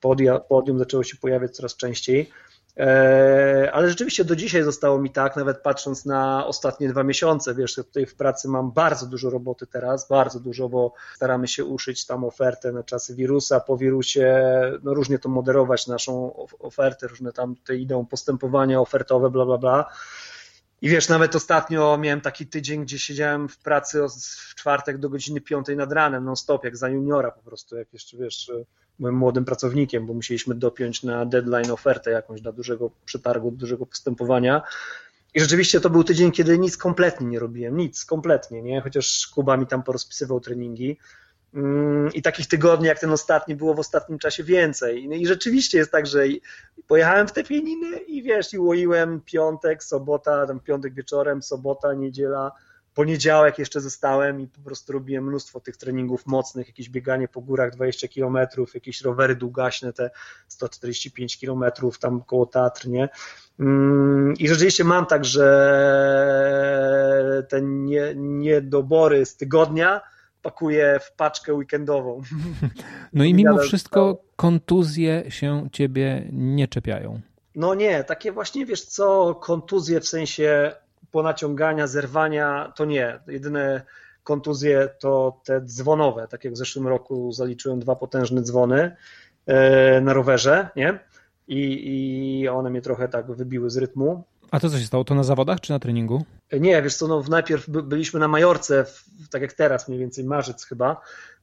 Podia, podium zaczęło się pojawiać coraz częściej. E, ale rzeczywiście do dzisiaj zostało mi tak, nawet patrząc na ostatnie dwa miesiące, wiesz, tutaj w pracy mam bardzo dużo roboty teraz, bardzo dużo, bo staramy się uszyć tam ofertę na czasy wirusa, po wirusie, no różnie to moderować naszą ofertę, różne tam te idą postępowania ofertowe, bla, bla, bla. I wiesz, nawet ostatnio miałem taki tydzień, gdzie siedziałem w pracy w czwartek do godziny piątej nad ranem, non stop, jak za juniora po prostu, jak jeszcze, wiesz, byłem młodym pracownikiem, bo musieliśmy dopiąć na deadline ofertę jakąś dla dużego przetargu, dużego postępowania. I rzeczywiście to był tydzień, kiedy nic kompletnie nie robiłem, nic kompletnie, nie? Chociaż Kuba mi tam porozpisywał treningi. Mm, I takich tygodni jak ten ostatni było w ostatnim czasie więcej. No I rzeczywiście jest tak, że pojechałem w te pieniny i wiesz, i łoiłem piątek, sobota, tam piątek wieczorem, sobota, niedziela, poniedziałek jeszcze zostałem i po prostu robiłem mnóstwo tych treningów mocnych, jakieś bieganie po górach 20 km, jakieś rowery długaśne, te 145 km tam koło Tatr, nie? Mm, I rzeczywiście mam tak, że te niedobory z tygodnia pakuję w paczkę weekendową. [LAUGHS] No i mimo wszystko kontuzje się ciebie nie czepiają. No nie, takie właśnie, wiesz co, kontuzje w sensie ponaciągania, zerwania, to nie. Jedyne kontuzje to te dzwonowe, tak jak w zeszłym roku zaliczyłem dwa potężne dzwony e, na rowerze, nie? I, i one mnie trochę tak wybiły z rytmu. A to co się stało? To na zawodach czy na treningu? E, nie, wiesz co, no najpierw byliśmy na Majorce, tak jak teraz, mniej więcej marzec chyba.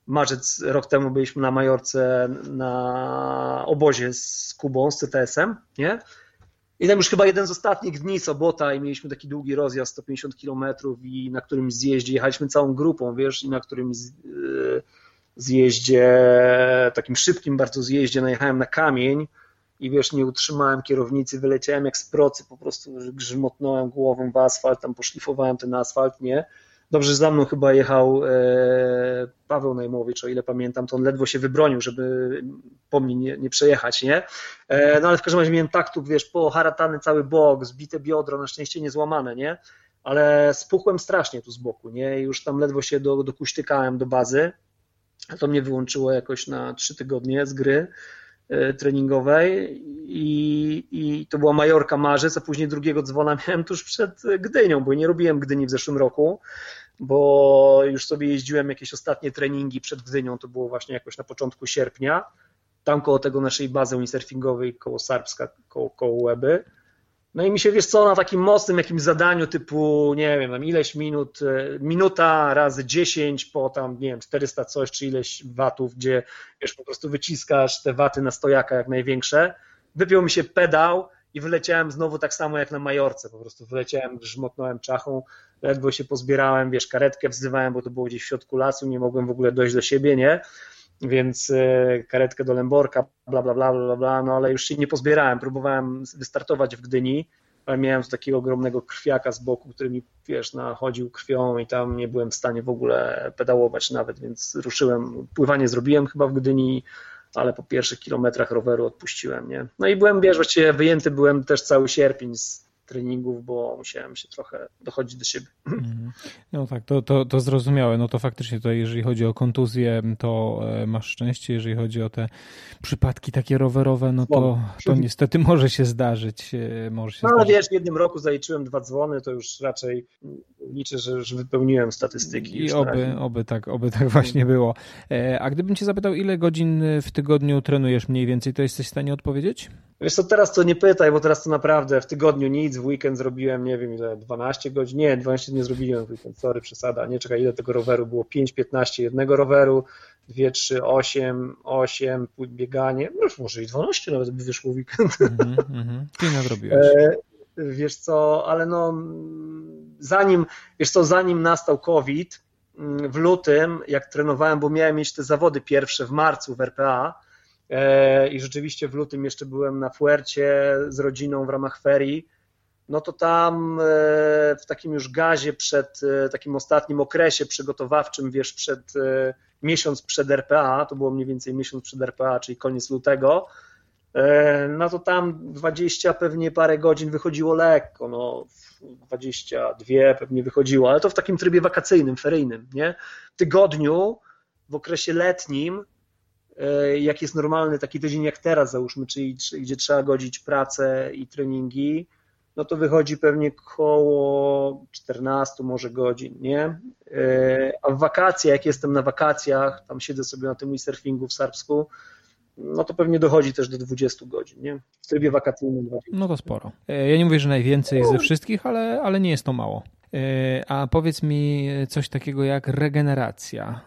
Marzec, rok temu byliśmy na Majorce na obozie z Kubą, z CTS-em, nie? I tam już chyba jeden z ostatnich dni, sobota, i mieliśmy taki długi rozjazd, 150 kilometrów i na którymś zjeździe jechaliśmy całą grupą, wiesz, i na którymś e, zjeździe, takim szybkim bardzo zjeździe, najechałem na kamień i wiesz, nie utrzymałem kierownicy, wyleciałem jak z procy, po prostu grzmotnąłem głową w asfalt, tam poszlifowałem ten asfalt, nie? Dobrze, za mną chyba jechał e, Paweł Najmowicz, o ile pamiętam, to on ledwo się wybronił, żeby po mnie nie, nie przejechać, nie? E, no ale w każdym razie miałem taktu, wiesz, poharatany cały bok, zbite biodro, na szczęście nie złamane, nie? Ale spuchłem strasznie tu z boku, nie? Już tam ledwo się do, dokuśtykałem do bazy, a to mnie wyłączyło jakoś na trzy tygodnie z gry treningowej i, i to była Majorka marzec, a później drugiego dzwona miałem tuż przed Gdynią, bo nie robiłem Gdyni w zeszłym roku, bo już sobie jeździłem jakieś ostatnie treningi przed Gdynią, to było właśnie jakoś na początku sierpnia, tam koło tego naszej bazy windsurfingowej, koło Sarpska, koło, koło Łeby. No i mi się, wiesz co, na takim mocnym jakimś zadaniu typu, nie wiem, tam ileś minut, e, minuta razy 10 po tam, nie wiem, 400 coś, czy ileś watów, gdzie, wiesz, po prostu wyciskasz te waty na stojaka jak największe, wypiął mi się pedał i wyleciałem znowu tak samo jak na Majorce, po prostu wyleciałem, grzmotnąłem czachą, ledwo się pozbierałem, wiesz, karetkę wzywałem, bo to było gdzieś w środku lasu, nie mogłem w ogóle dojść do siebie, nie? Więc e, karetkę do Lęborka, bla, bla, bla, bla, bla, no ale już się nie pozbierałem, próbowałem wystartować w Gdyni, ale miałem takiego ogromnego krwiaka z boku, który mi, wiesz, nachodził krwią i tam nie byłem w stanie w ogóle pedałować nawet, więc ruszyłem, pływanie zrobiłem chyba w Gdyni, ale po pierwszych kilometrach roweru odpuściłem, nie? No i byłem, wiesz, właściwie wyjęty byłem też cały sierpień z treningów, bo musiałem się trochę dochodzić do siebie. [CLEARS THROAT] Mhm. No tak, to, to, to zrozumiałe. No to faktycznie to jeżeli chodzi o kontuzję, to e, masz szczęście. Jeżeli chodzi o te przypadki takie rowerowe, no to, to niestety może się zdarzyć. E, może się no ale zdarzyć. wiesz, w jednym roku zaliczyłem dwa dzwony, to już raczej liczę, że już wypełniłem statystyki. I oby, oby, tak, oby tak właśnie było. E, a gdybym cię zapytał, ile godzin w tygodniu trenujesz mniej więcej, to jesteś w stanie odpowiedzieć? Wiesz co, teraz to nie pytaj, bo teraz to naprawdę w tygodniu nic, w weekend zrobiłem, nie wiem ile, 12 godzin, nie, 12 nie zrobiłem w weekend, sorry, przesada, nie, czekaj, ile tego roweru było, 5, 15 jednego roweru, 2, 3, 8, 8, bieganie, no może i 12 nawet by wyszło w weekend. Mhm, mhm. Ty nadrobiłeś. E, wiesz co, ale no zanim, wiesz co, zanim nastał COVID, mm, w lutym, jak trenowałem, bo miałem mieć te zawody pierwsze w marcu w RPA, i rzeczywiście w lutym jeszcze byłem na Fuercie z rodziną w ramach ferii, no to tam e, w takim już gazie przed e, takim ostatnim okresie przygotowawczym, wiesz, przed miesiąc przed RPA, to było mniej więcej miesiąc przed RPA, czyli koniec lutego, no to tam 20 pewnie parę godzin wychodziło lekko, no 22 pewnie wychodziło, ale to w takim trybie wakacyjnym, feryjnym, nie? W tygodniu, w okresie letnim E, jak jest normalny taki tydzień jak teraz załóżmy, czyli gdzie trzeba godzić pracę i treningi, no to wychodzi pewnie koło 14 może godzin, nie? E, a w wakacje, jak jestem na wakacjach, tam siedzę sobie na tym surfingu w Sarpsku, no to pewnie dochodzi też do 20 godzin, nie? W trybie wakacyjnym. 20. No to sporo. E, ja nie mówię, że najwięcej ze wszystkich, ale, ale nie jest to mało. A powiedz mi coś takiego jak regeneracja.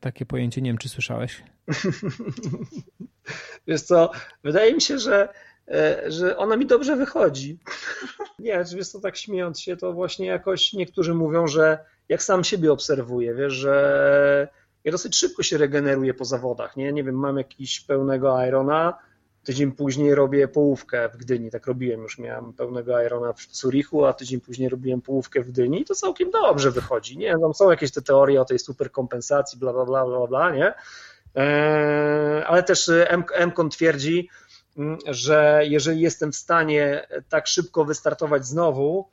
Takie pojęcie, nie wiem, czy słyszałeś? [LAUGHS] Wiesz co, wydaje mi się, że, e, że ona mi dobrze wychodzi. [LAUGHS] Nie, wiesz co, tak śmiejąc się, to właśnie jakoś niektórzy mówią, że jak sam siebie obserwuję, wiesz, że ja dosyć szybko się regeneruję po zawodach, nie? Nie wiem, mam jakiś pełnego Irona, tydzień później robię połówkę w Gdyni, tak robiłem już, miałem pełnego Irona w Zurichu, a tydzień później robiłem połówkę w Gdyni i to całkiem dobrze wychodzi, nie? Są jakieś te teorie o tej superkompensacji, bla, bla, bla, bla, bla, nie? E, ale też Mkon twierdzi, mm, że jeżeli jestem w stanie tak szybko wystartować znowu,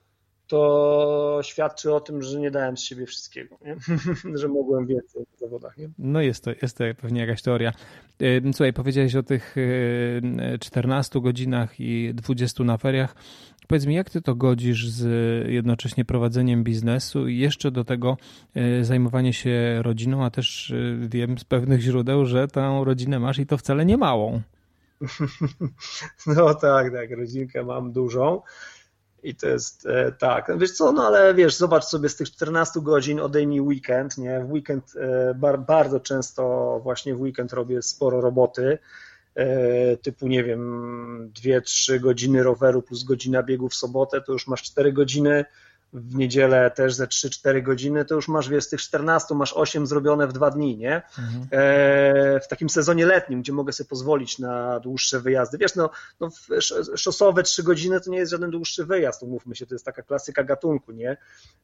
to świadczy o tym, że nie dałem z siebie wszystkiego, [LAUGHS] że mogłem więcej w zawodach. Nie? No jest to, jest to pewnie jakaś teoria. Słuchaj, powiedziałeś o tych 14 e, godzinach i 20 na feriach. Powiedz mi, jak ty to godzisz z jednocześnie prowadzeniem biznesu i jeszcze do tego e, zajmowanie się rodziną, a też wiem z pewnych źródeł, że tę rodzinę masz i to wcale nie małą. [LAUGHS] No tak, tak, rodzinkę mam dużą. I to jest e, tak, wiesz co, no ale wiesz, zobacz sobie z tych 14 godzin odejmij weekend, nie? W weekend e, bardzo często właśnie w weekend robię sporo roboty, e, typu nie wiem, 2-3 godziny roweru plus godzina biegu w sobotę, to już masz 4 godziny w niedzielę też ze 3-4 godziny, to już masz, wiesz, z tych 14 masz 8 zrobione w dwa dni, nie? Mhm. E, w takim sezonie letnim, gdzie mogę sobie pozwolić na dłuższe wyjazdy. Wiesz, no, no szosowe 3 godziny to nie jest żaden dłuższy wyjazd, umówmy się, to jest taka klasyka gatunku, nie?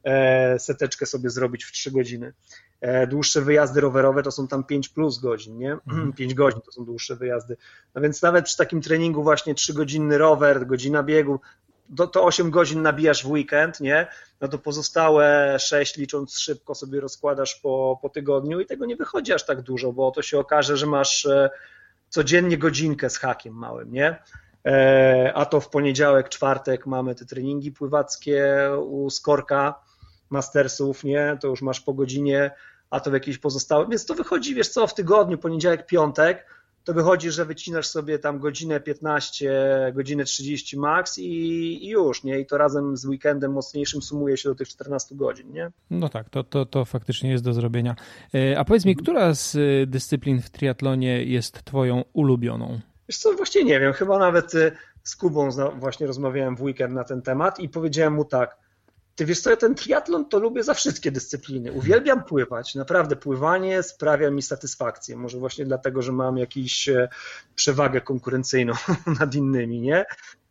E, seteczkę sobie zrobić w 3 godziny. E, dłuższe wyjazdy rowerowe to są tam 5 plus godzin, nie? Mhm. [CLEARS THROAT] 5 godzin to są dłuższe wyjazdy. No więc nawet przy takim treningu właśnie 3 godzinny rower, godzina biegu, to, to 8 godzin nabijasz w weekend, nie? No to pozostałe 6 licząc szybko sobie rozkładasz po, po tygodniu i tego nie wychodzi aż tak dużo, bo to się okaże, że masz e, codziennie godzinkę z hakiem małym, nie? E, a to w poniedziałek, czwartek mamy te treningi pływackie u Skorka, Mastersów, nie? To już masz po godzinie, a to w jakieś pozostałe, więc to wychodzi, wiesz co, w tygodniu, poniedziałek, piątek, to wychodzi, że wycinasz sobie tam godzinę 15, godzinę 30 max i, i, już, nie? I to razem z weekendem mocniejszym sumuje się do tych 14 godzin, nie? No tak, to, to, to faktycznie jest do zrobienia. E, a powiedz mi, która z e, dyscyplin w triatlonie jest twoją ulubioną? Wiesz co, właściwie nie wiem, chyba nawet e, z Kubą właśnie rozmawiałem w weekend na ten temat i powiedziałem mu tak, ty wiesz co, ja ten triatlon to lubię za wszystkie dyscypliny. Uwielbiam pływać. Naprawdę pływanie sprawia mi satysfakcję. Może właśnie dlatego, że mam jakąś e, przewagę konkurencyjną [LAUGHS] nad innymi, nie?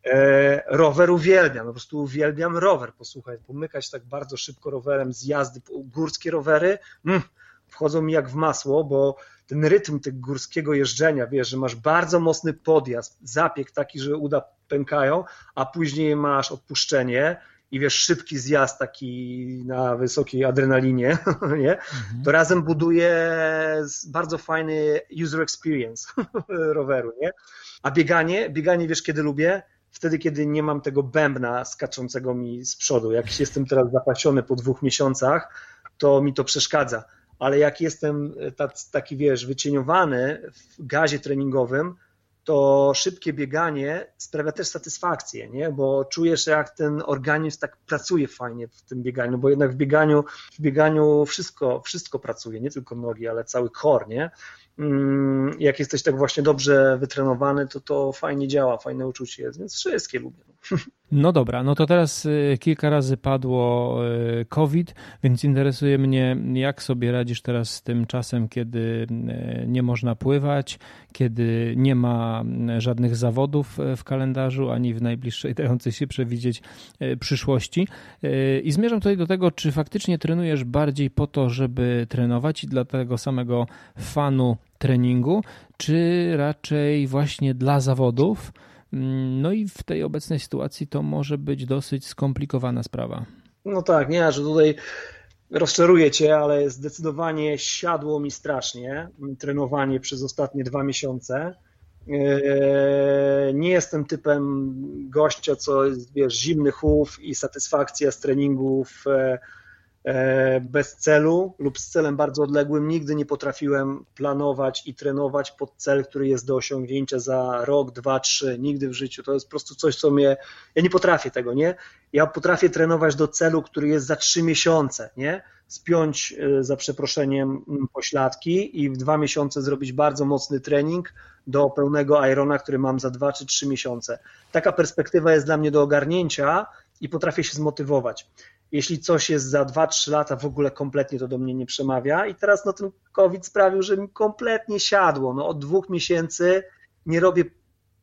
E, rower uwielbiam, po prostu uwielbiam rower. Posłuchaj, pomykać tak bardzo szybko rowerem z jazdy, górskie rowery, mm, wchodzą mi jak w masło, bo ten rytm tego górskiego jeżdżenia, wiesz, że masz bardzo mocny podjazd, zapiek taki, że uda pękają, a później masz odpuszczenie i wiesz, szybki zjazd taki na wysokiej adrenalinie, [LAUGHS] nie? Mhm. to razem buduje bardzo fajny user experience [LAUGHS] roweru, nie? A bieganie, bieganie wiesz kiedy lubię? wtedy, kiedy nie mam tego bębna skaczącego mi z przodu. Jak jestem teraz zapasiony po dwóch miesiącach, to mi to przeszkadza. Ale jak jestem taki, wiesz, wycieniowany w gazie treningowym, to szybkie bieganie sprawia też satysfakcję, nie? bo czujesz, jak ten organizm tak pracuje fajnie w tym bieganiu, bo jednak w bieganiu, w bieganiu wszystko, wszystko pracuje, nie tylko nogi, ale cały kor, nie? Mm, jak jesteś tak właśnie dobrze wytrenowany, to to fajnie działa, fajne uczucie jest, więc wszystkie lubię. No dobra, no to teraz y, kilka razy padło y, COVID, więc interesuje mnie, jak sobie radzisz teraz z tym czasem, kiedy y, nie można pływać, kiedy nie ma żadnych zawodów w kalendarzu, ani w najbliższej dającej się przewidzieć przyszłości. I zmierzam tutaj do tego, czy faktycznie trenujesz bardziej po to, żeby trenować i dla tego samego fanu treningu, czy raczej właśnie dla zawodów? Mm, no i w tej obecnej sytuacji to może być dosyć skomplikowana sprawa. No tak, nie, że tutaj rozczaruję cię, ale zdecydowanie siadło mi strasznie trenowanie przez ostatnie dwa miesiące. Eee, nie jestem typem gościa, co jest, wiesz, zimny chów i satysfakcja z treningów e, E, bez celu lub z celem bardzo odległym. Nigdy nie potrafiłem planować i trenować pod cel, który jest do osiągnięcia za rok, dwa, trzy. Nigdy w życiu. To jest po prostu coś, co mnie. Ja nie potrafię tego, nie? Ja potrafię trenować do celu, który jest za trzy miesiące, nie? Spiąć e, za przeproszeniem pośladki i w dwa miesiące zrobić bardzo mocny trening do pełnego Irona, który mam za dwa czy trzy miesiące. Taka perspektywa jest dla mnie do ogarnięcia i potrafię się zmotywować jeśli coś jest za 2-3 lata, w ogóle kompletnie to do mnie nie przemawia. I teraz no, ten COVID sprawił, że mi kompletnie siadło. No, od dwóch miesięcy nie robię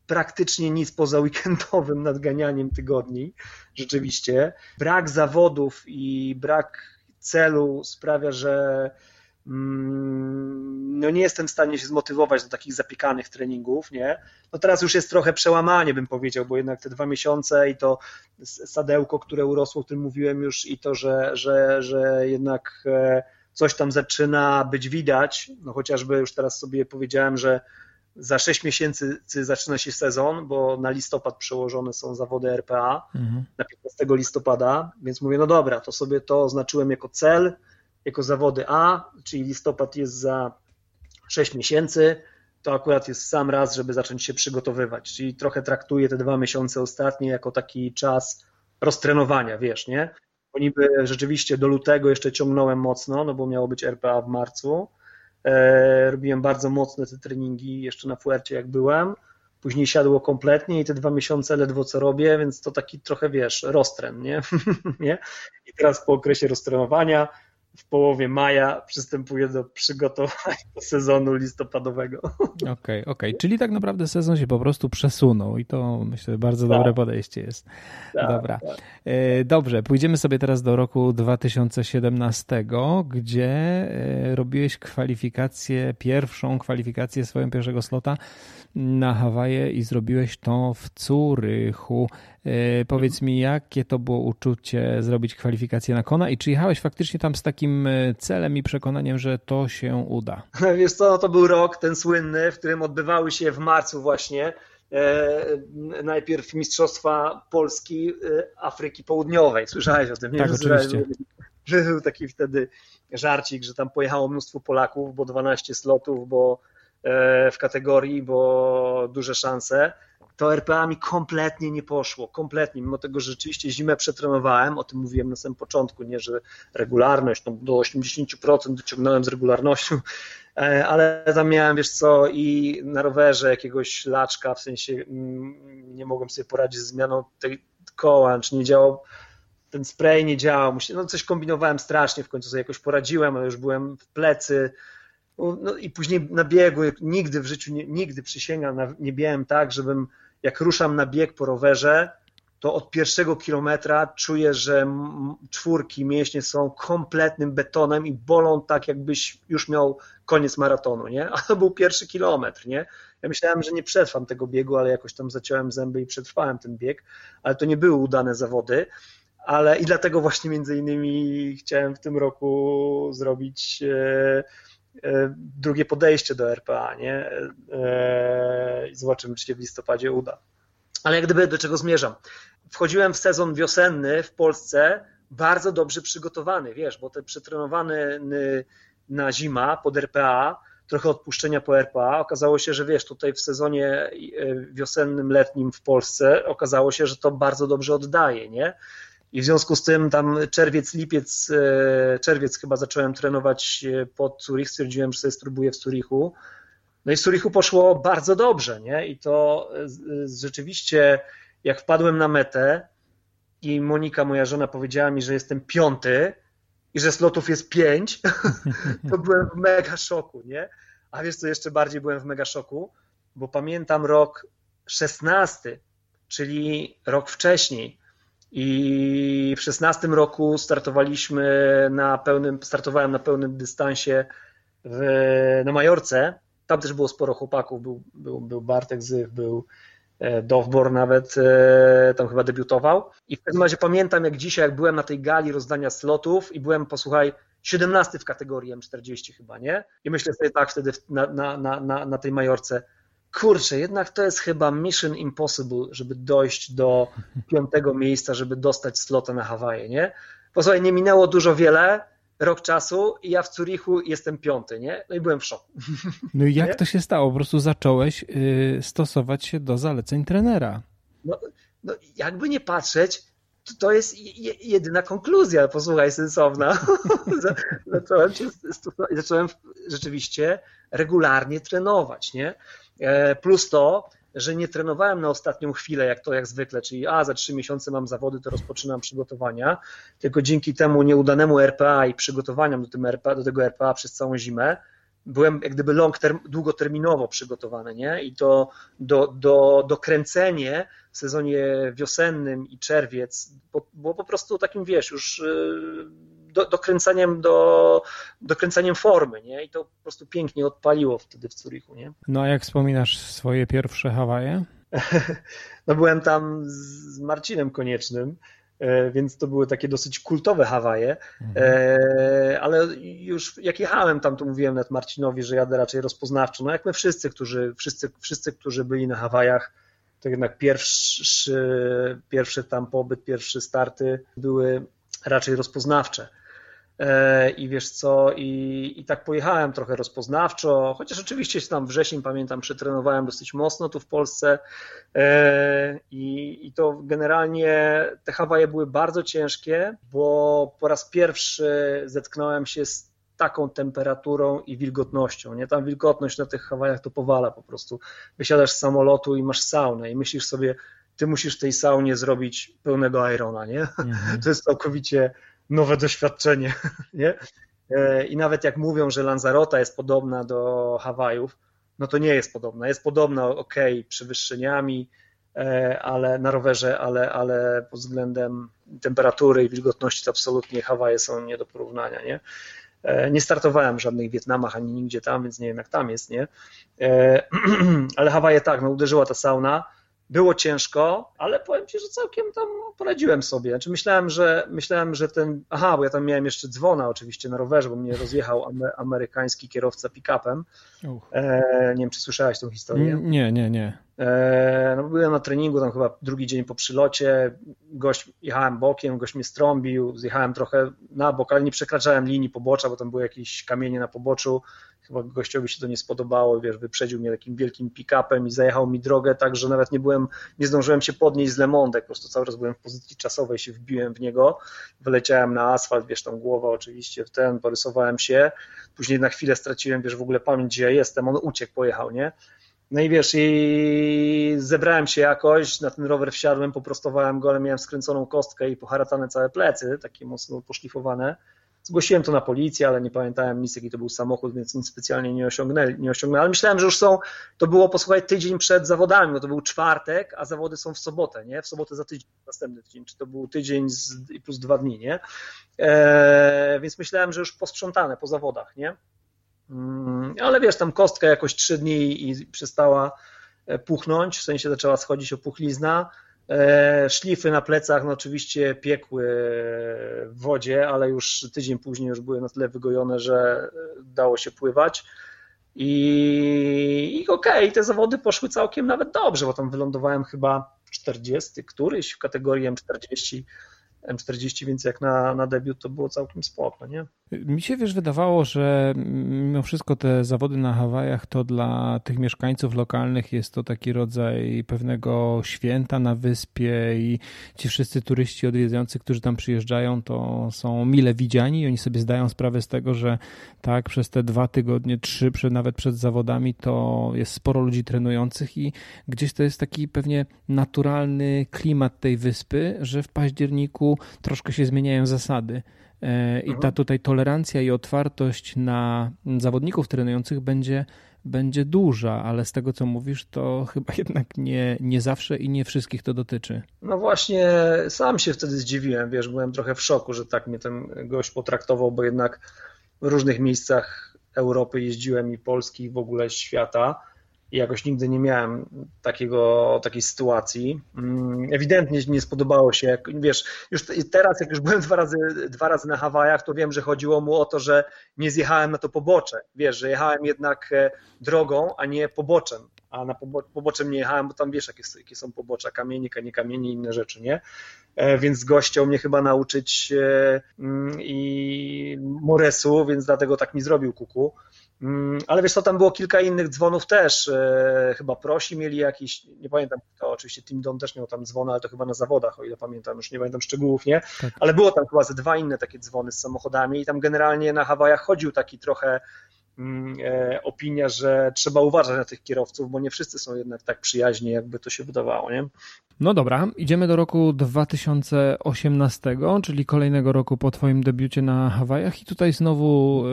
praktycznie nic poza weekendowym nadganianiem tygodni. Rzeczywiście. Brak zawodów i brak celu sprawia, że no nie jestem w stanie się zmotywować do takich zapiekanych treningów, nie? No teraz już jest trochę przełamanie, bym powiedział, bo jednak te dwa miesiące i to sadełko, które urosło, o którym mówiłem już i to, że, że, że jednak e, coś tam zaczyna być widać, no chociażby już teraz sobie powiedziałem, że za 6 miesięcy zaczyna się sezon, bo na listopad przełożone są zawody RPA, mhm. na 15 listopada, więc mówię, no dobra, to sobie to oznaczyłem jako cel, jako zawody A, czyli listopad jest za 6 miesięcy, to akurat jest sam raz, żeby zacząć się przygotowywać. Czyli trochę traktuję te dwa miesiące ostatnie jako taki czas roztrenowania, wiesz, nie? Bo niby rzeczywiście do lutego jeszcze ciągnąłem mocno, no bo miało być RPA w marcu. E, robiłem bardzo mocne te treningi jeszcze na Fuercie jak byłem. Później siadło kompletnie i te dwa miesiące ledwo co robię, więc to taki trochę, wiesz, roztren, nie? [LAUGHS] nie? I teraz po okresie roztrenowania w połowie maja przystępuje do przygotowania do sezonu listopadowego. Okej, okej, okay, okay. czyli tak naprawdę sezon się po prostu przesunął i to myślę bardzo tak. dobre podejście jest. Tak, Dobra. Tak. E, dobrze, pójdziemy sobie teraz do roku 2017, gdzie e, robiłeś kwalifikację, pierwszą kwalifikację swojego pierwszego slota na Hawaje i zrobiłeś to w Curychu. E, powiedz mi, jakie to było uczucie zrobić kwalifikację na Kona i czy jechałeś faktycznie tam z takim e, celem i przekonaniem, że to się uda? [LAUGHS] Wiesz co, to był rok ten słynny, w którym odbywały się w marcu właśnie e, najpierw Mistrzostwa Polski Afryki Południowej. Słyszałeś o tym? Nie? Tak, oczywiście. Że był taki wtedy żarcik, że tam pojechało mnóstwo Polaków, bo 12 slotów, bo w kategorii, bo duże szanse to RPA mi kompletnie nie poszło, kompletnie, mimo tego, że rzeczywiście zimę przetrenowałem, o tym mówiłem na samym początku, nie, że regularność, no do 80% dociągnąłem z regularnością, [LAUGHS] e, ale tam miałem, wiesz co, i na rowerze jakiegoś laczka, w sensie mm, nie mogłem sobie poradzić z zmianą tej koła, czy nie działał, ten spray nie działał, no coś kombinowałem strasznie, w końcu sobie jakoś poradziłem, ale już byłem w plecy, no i później na biegu, nigdy w życiu, nigdy przysięgam, nie biegłem tak, żebym jak ruszam na bieg po rowerze, to od pierwszego kilometra czuję, że czwórki mięśnie są kompletnym betonem i bolą tak, jakbyś już miał koniec maratonu, nie? [LAUGHS] A to był pierwszy kilometr, nie? Ja myślałem, że nie przetrwam tego biegu, ale jakoś tam zaciąłem zęby i przetrwałem ten bieg, ale to nie były udane zawody, ale i dlatego właśnie między innymi chciałem w tym roku zrobić e, drugie podejście do RPA, nie? E, I zobaczymy, czy się w listopadzie uda. Ale jak gdyby do czego zmierzam? Wchodziłem w sezon wiosenny w Polsce bardzo dobrze przygotowany, wiesz, bo ten przetrenowany na zima pod RPA, trochę odpuszczenia po RPA, okazało się, że wiesz, tutaj w sezonie e, wiosennym, letnim w Polsce okazało się, że to bardzo dobrze oddaje, nie? I w związku z tym tam czerwiec, lipiec, e, czerwiec chyba zacząłem trenować e, pod Zurich, stwierdziłem, że sobie spróbuję w Zurichu. No i w Zurichu poszło bardzo dobrze, nie? I to rzeczywiście, jak wpadłem na metę i Monika, moja żona, powiedziała mi, że jestem piąty i że slotów jest pięć, [LAUGHS] to byłem w mega szoku, nie? A wiesz co, jeszcze bardziej byłem w mega szoku, bo pamiętam rok szesnasty, czyli rok wcześniej, i w 16 roku startowaliśmy na pełnym, startowałem na pełnym dystansie w, na Majorce. Tam też było sporo chłopaków. Był, był, był Bartek Zych, był e, Dowbor nawet e, tam chyba debiutował. I w każdym razie pamiętam jak dzisiaj, jak byłem na tej gali rozdania slotów i byłem, posłuchaj, 17 w kategorii M40 chyba, nie? I myślę sobie tak wtedy na, na, na, na tej Majorce, kurczę, jednak to jest chyba mission impossible, żeby dojść do [LAUGHS] piątego miejsca, żeby dostać slota na Hawaje, nie? Posłuchaj, nie minęło dużo wiele, rok czasu i ja w Zurichu jestem piąty, nie? No i byłem w szoku. No i jak nie? to się stało? Po prostu zacząłeś y, stosować się do zaleceń trenera. No, no jakby nie patrzeć, to, to jest jedyna konkluzja, posłuchaj, sensowna. [LAUGHS] zacząłem, się, zacząłem rzeczywiście regularnie trenować, nie? E, plus to, że nie trenowałem na ostatnią chwilę, jak to jak zwykle, czyli a za trzy miesiące mam zawody, to rozpoczynam przygotowania, tylko dzięki temu nieudanemu RPA i przygotowaniom do, RPA, do tego RPA przez całą zimę, byłem jak gdyby long term, długoterminowo przygotowany, nie? I to do, do, dokręcenie w sezonie wiosennym i czerwiec było po prostu takim, wiesz, już y, do, dokręcaniem, do, dokręcaniem formy, nie? I to po prostu pięknie odpaliło wtedy w Zurichu, nie? No a jak wspominasz swoje pierwsze Hawaje? [LAUGHS] no byłem tam z Marcinem Koniecznym, e, więc to były takie dosyć kultowe Hawaje, mhm. E, ale już jak jechałem tam, to mówiłem nawet Marcinowi, że jadę raczej rozpoznawczo, no jak my wszyscy, którzy, wszyscy, wszyscy, którzy byli na Hawajach, to jednak pierwszy, pierwszy tam pobyt, pierwsze starty były raczej rozpoznawcze. E, I wiesz co, i, i tak pojechałem trochę rozpoznawczo, chociaż oczywiście tam wrzesień, pamiętam, przetrenowałem dosyć mocno tu w Polsce e, i, i to generalnie te Hawaje były bardzo ciężkie, bo po raz pierwszy zetknąłem się z taką temperaturą i wilgotnością. Nie? Tam wilgotność na tych Hawajach to powala po prostu. Wysiadasz z samolotu i masz saunę i myślisz sobie, ty musisz tej saunie zrobić pełnego irona, nie? Mhm. [LAUGHS] To jest całkowicie nowe doświadczenie. [LAUGHS] Nie? E, I nawet jak mówią, że Lanzarote jest podobna do Hawajów, no to nie jest podobna. Jest podobna, ok, przewyższeniami, e, ale na rowerze, ale, ale pod względem temperatury i wilgotności to absolutnie Hawaje są nie do porównania. Nie? E, nie startowałem w żadnych Wietnamach ani nigdzie tam, więc nie wiem jak tam jest, nie? [CLEARS THROAT] Ale Hawaje tak, no uderzyła ta sauna było ciężko, ale powiem Ci, że całkiem tam poradziłem sobie. Znaczy myślałem, że myślałem, że ten. Aha, bo ja tam miałem jeszcze dzwona oczywiście na rowerze, bo mnie rozjechał amerykański kierowca pick-upem. E, nie wiem, czy słyszałeś tą historię. Nie, nie, nie. E, no, byłem na treningu tam chyba drugi dzień po przylocie. Gość jechałem bokiem, gość mnie strąbił, zjechałem trochę na bok, ale nie przekraczałem linii pobocza, bo tam były jakieś kamienie na poboczu chyba gościowi się to nie spodobało, wiesz, wyprzedził mnie takim wielkim pick-upem i zajechał mi drogę tak, że nawet nie byłem, nie zdążyłem się podnieść z Lemondek, po prostu cały czas byłem w pozycji czasowej, się wbiłem w niego, wyleciałem na asfalt, wiesz, tam głowa oczywiście w ten, porysowałem się, później na chwilę straciłem, wiesz, w ogóle pamięć, gdzie ja jestem, on uciekł, pojechał, nie? No i wiesz, i zebrałem się jakoś, na ten rower wsiadłem, poprostowałem go, ale miałem skręconą kostkę i poharatane całe plecy, takie mocno poszlifowane. Zgłosiłem to na policję, ale nie pamiętałem nic, jaki to był samochód, więc nic specjalnie nie osiągnęli, nie osiągnęli. Ale myślałem, że już są, to było, posłuchaj, tydzień przed zawodami, no to był czwartek, a zawody są w sobotę, nie? W sobotę za tydzień, następny tydzień, czy to był tydzień z, plus dwa dni, nie? E, więc myślałem, że już posprzątane po zawodach, nie? Mm, ale wiesz, tam kostka jakoś trzy dni i przestała e, puchnąć, w sensie zaczęła schodzić opuchlizna, szlify na plecach no oczywiście piekły w wodzie, ale już tydzień później już były na tyle wygojone, że dało się pływać. I, i okej, okay, te zawody poszły całkiem nawet dobrze, bo tam wylądowałem chyba 40, któryś w kategorii M40 M40, więc jak na, na debiut to było całkiem spoko, nie? Mi się wiesz, wydawało, że mimo wszystko te zawody na Hawajach to dla tych mieszkańców lokalnych jest to taki rodzaj pewnego święta na wyspie i ci wszyscy turyści odwiedzający, którzy tam przyjeżdżają, to są mile widziani i oni sobie zdają sprawę z tego, że tak przez te dwa tygodnie, trzy, nawet przed zawodami to jest sporo ludzi trenujących i gdzieś to jest taki pewnie naturalny klimat tej wyspy, że w październiku troszkę się zmieniają zasady. E, I ta mhm. tutaj tolerancja i otwartość na zawodników trenujących będzie, będzie duża, ale z tego co mówisz, to chyba [LAUGHS] jednak nie, nie zawsze i nie wszystkich to dotyczy. No właśnie, sam się wtedy zdziwiłem, wiesz, byłem trochę w szoku, że tak mnie ten gość potraktował, bo jednak w różnych miejscach Europy jeździłem i Polski i w ogóle świata i jakoś nigdy nie miałem takiego, takiej sytuacji. Mm, ewidentnie nie spodobało się, jak, wiesz, już teraz jak już byłem dwa razy, dwa razy na Hawajach, to wiem, że chodziło mu o to, że nie zjechałem na to pobocze, wiesz, że jechałem jednak e, drogą, a nie poboczem, a na pobo poboczem nie jechałem, bo tam wiesz, jakie, jakie są pobocza, kamienie, nie kamienie, inne rzeczy, nie? E, więc gość chciał mnie chyba nauczyć e, mm, i Moresu, więc dlatego tak mi zrobił kuku. Mm, ale wiesz co, tam było kilka innych dzwonów też, e, chyba prosi mieli jakiś, nie pamiętam, to oczywiście Tim Don też miał tam dzwony, ale to chyba na zawodach, o ile pamiętam, już nie pamiętam szczegółów, nie? Tak. Ale było tam chyba ze dwa inne takie dzwony z samochodami i tam generalnie na Hawajach chodził taki trochę opinia, że trzeba uważać na tych kierowców, bo nie wszyscy są jednak tak przyjaźni, jakby to się wydawało. Nie? No dobra, idziemy do roku 2018, czyli kolejnego roku po Twoim debiucie na Hawajach, i tutaj znowu